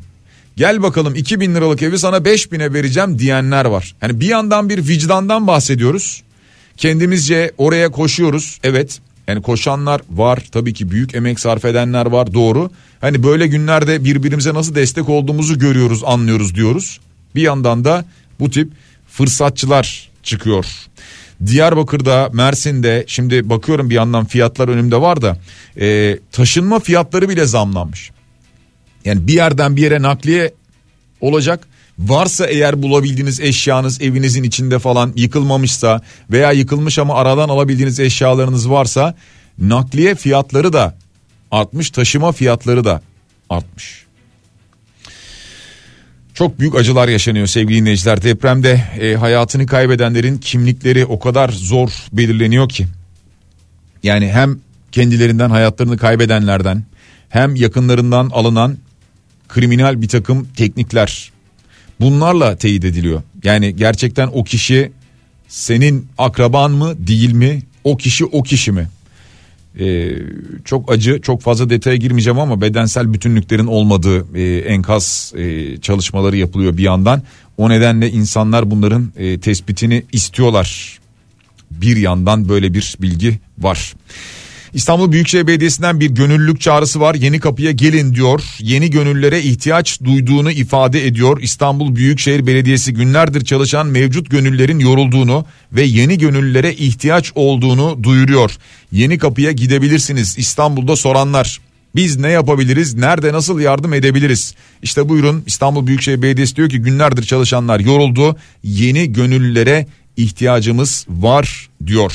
Gel bakalım 2000 liralık evi sana 5000'e vereceğim diyenler var. Yani bir yandan bir vicdandan bahsediyoruz. Kendimizce oraya koşuyoruz. Evet Yani koşanlar var tabii ki büyük emek sarf edenler var doğru. Hani böyle günlerde birbirimize nasıl destek olduğumuzu görüyoruz anlıyoruz diyoruz. Bir yandan da bu tip fırsatçılar çıkıyor. Diyarbakır'da, Mersin'de şimdi bakıyorum bir yandan fiyatlar önümde var da e, taşınma fiyatları bile zamlanmış. Yani bir yerden bir yere nakliye olacak. Varsa eğer bulabildiğiniz eşyanız evinizin içinde falan yıkılmamışsa veya yıkılmış ama aradan alabildiğiniz eşyalarınız varsa nakliye fiyatları da artmış, taşıma fiyatları da artmış. Çok büyük acılar yaşanıyor sevgili dinleyiciler. Depremde e, hayatını kaybedenlerin kimlikleri o kadar zor belirleniyor ki. Yani hem kendilerinden hayatlarını kaybedenlerden hem yakınlarından alınan kriminal bir takım teknikler bunlarla teyit ediliyor. Yani gerçekten o kişi senin akraban mı değil mi o kişi o kişi mi? Ee, çok acı çok fazla detaya girmeyeceğim ama bedensel bütünlüklerin olmadığı e, enkaz e, çalışmaları yapılıyor bir yandan. O nedenle insanlar bunların e, tespitini istiyorlar. Bir yandan böyle bir bilgi var. İstanbul Büyükşehir Belediyesi'nden bir gönüllülük çağrısı var. Yeni kapıya gelin diyor. Yeni gönüllere ihtiyaç duyduğunu ifade ediyor. İstanbul Büyükşehir Belediyesi günlerdir çalışan mevcut gönüllerin yorulduğunu ve yeni gönüllere ihtiyaç olduğunu duyuruyor. Yeni kapıya gidebilirsiniz. İstanbul'da soranlar biz ne yapabiliriz? Nerede nasıl yardım edebiliriz? İşte buyurun İstanbul Büyükşehir Belediyesi diyor ki günlerdir çalışanlar yoruldu. Yeni gönüllülere ihtiyacımız var diyor.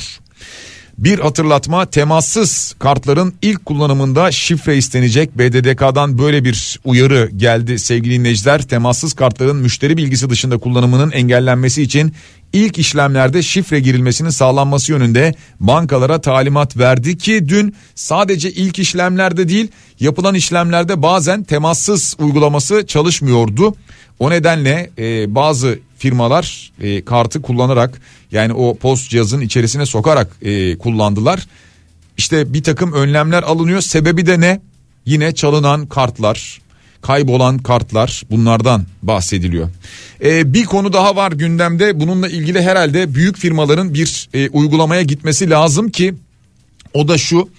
Bir hatırlatma temassız kartların ilk kullanımında şifre istenecek. BDDK'dan böyle bir uyarı geldi sevgili dinleyiciler. Temassız kartların müşteri bilgisi dışında kullanımının engellenmesi için ilk işlemlerde şifre girilmesinin sağlanması yönünde bankalara talimat verdi ki dün sadece ilk işlemlerde değil yapılan işlemlerde bazen temassız uygulaması çalışmıyordu. O nedenle e, bazı firmalar e, kartı kullanarak yani o post cihazın içerisine sokarak e, kullandılar. İşte bir takım önlemler alınıyor. Sebebi de ne? Yine çalınan kartlar, kaybolan kartlar bunlardan bahsediliyor. Ee, bir konu daha var gündemde bununla ilgili herhalde büyük firmaların bir e, uygulamaya gitmesi lazım ki o da şu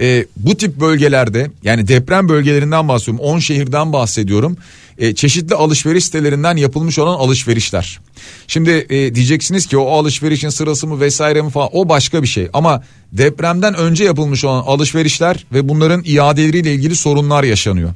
e, bu tip bölgelerde yani deprem bölgelerinden bahsediyorum 10 şehirden bahsediyorum e, çeşitli alışveriş sitelerinden yapılmış olan alışverişler. Şimdi e, diyeceksiniz ki o alışverişin sırası mı vesaire mi falan o başka bir şey ama depremden önce yapılmış olan alışverişler ve bunların iadeleriyle ilgili sorunlar yaşanıyor.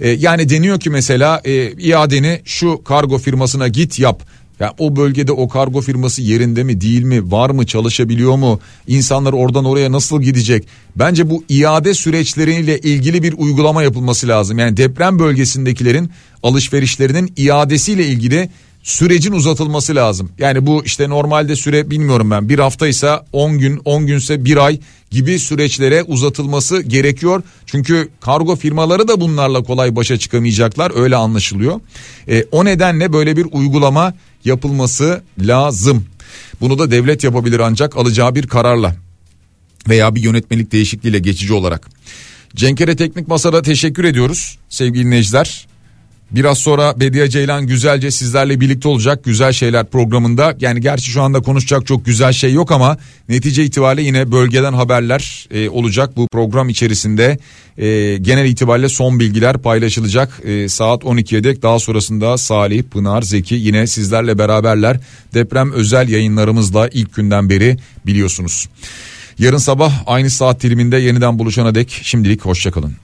E, yani deniyor ki mesela e, iadeni şu kargo firmasına git yap ya o bölgede o kargo firması yerinde mi değil mi var mı çalışabiliyor mu insanlar oradan oraya nasıl gidecek bence bu iade süreçleriyle ilgili bir uygulama yapılması lazım yani deprem bölgesindekilerin alışverişlerinin iadesiyle ilgili sürecin uzatılması lazım. Yani bu işte normalde süre bilmiyorum ben bir haftaysa 10 gün 10 günse bir ay gibi süreçlere uzatılması gerekiyor. Çünkü kargo firmaları da bunlarla kolay başa çıkamayacaklar öyle anlaşılıyor. E, o nedenle böyle bir uygulama yapılması lazım. Bunu da devlet yapabilir ancak alacağı bir kararla veya bir yönetmelik değişikliğiyle geçici olarak. Cenkere Teknik Masa'da teşekkür ediyoruz sevgili dinleyiciler. Biraz sonra Bediye Ceylan güzelce sizlerle birlikte olacak güzel şeyler programında. Yani gerçi şu anda konuşacak çok güzel şey yok ama netice itibariyle yine bölgeden haberler e, olacak bu program içerisinde. E, genel itibariyle son bilgiler paylaşılacak e, saat 12'ye dek daha sonrasında Salih, Pınar, Zeki yine sizlerle beraberler. Deprem özel yayınlarımızla ilk günden beri biliyorsunuz. Yarın sabah aynı saat diliminde yeniden buluşana dek şimdilik hoşçakalın.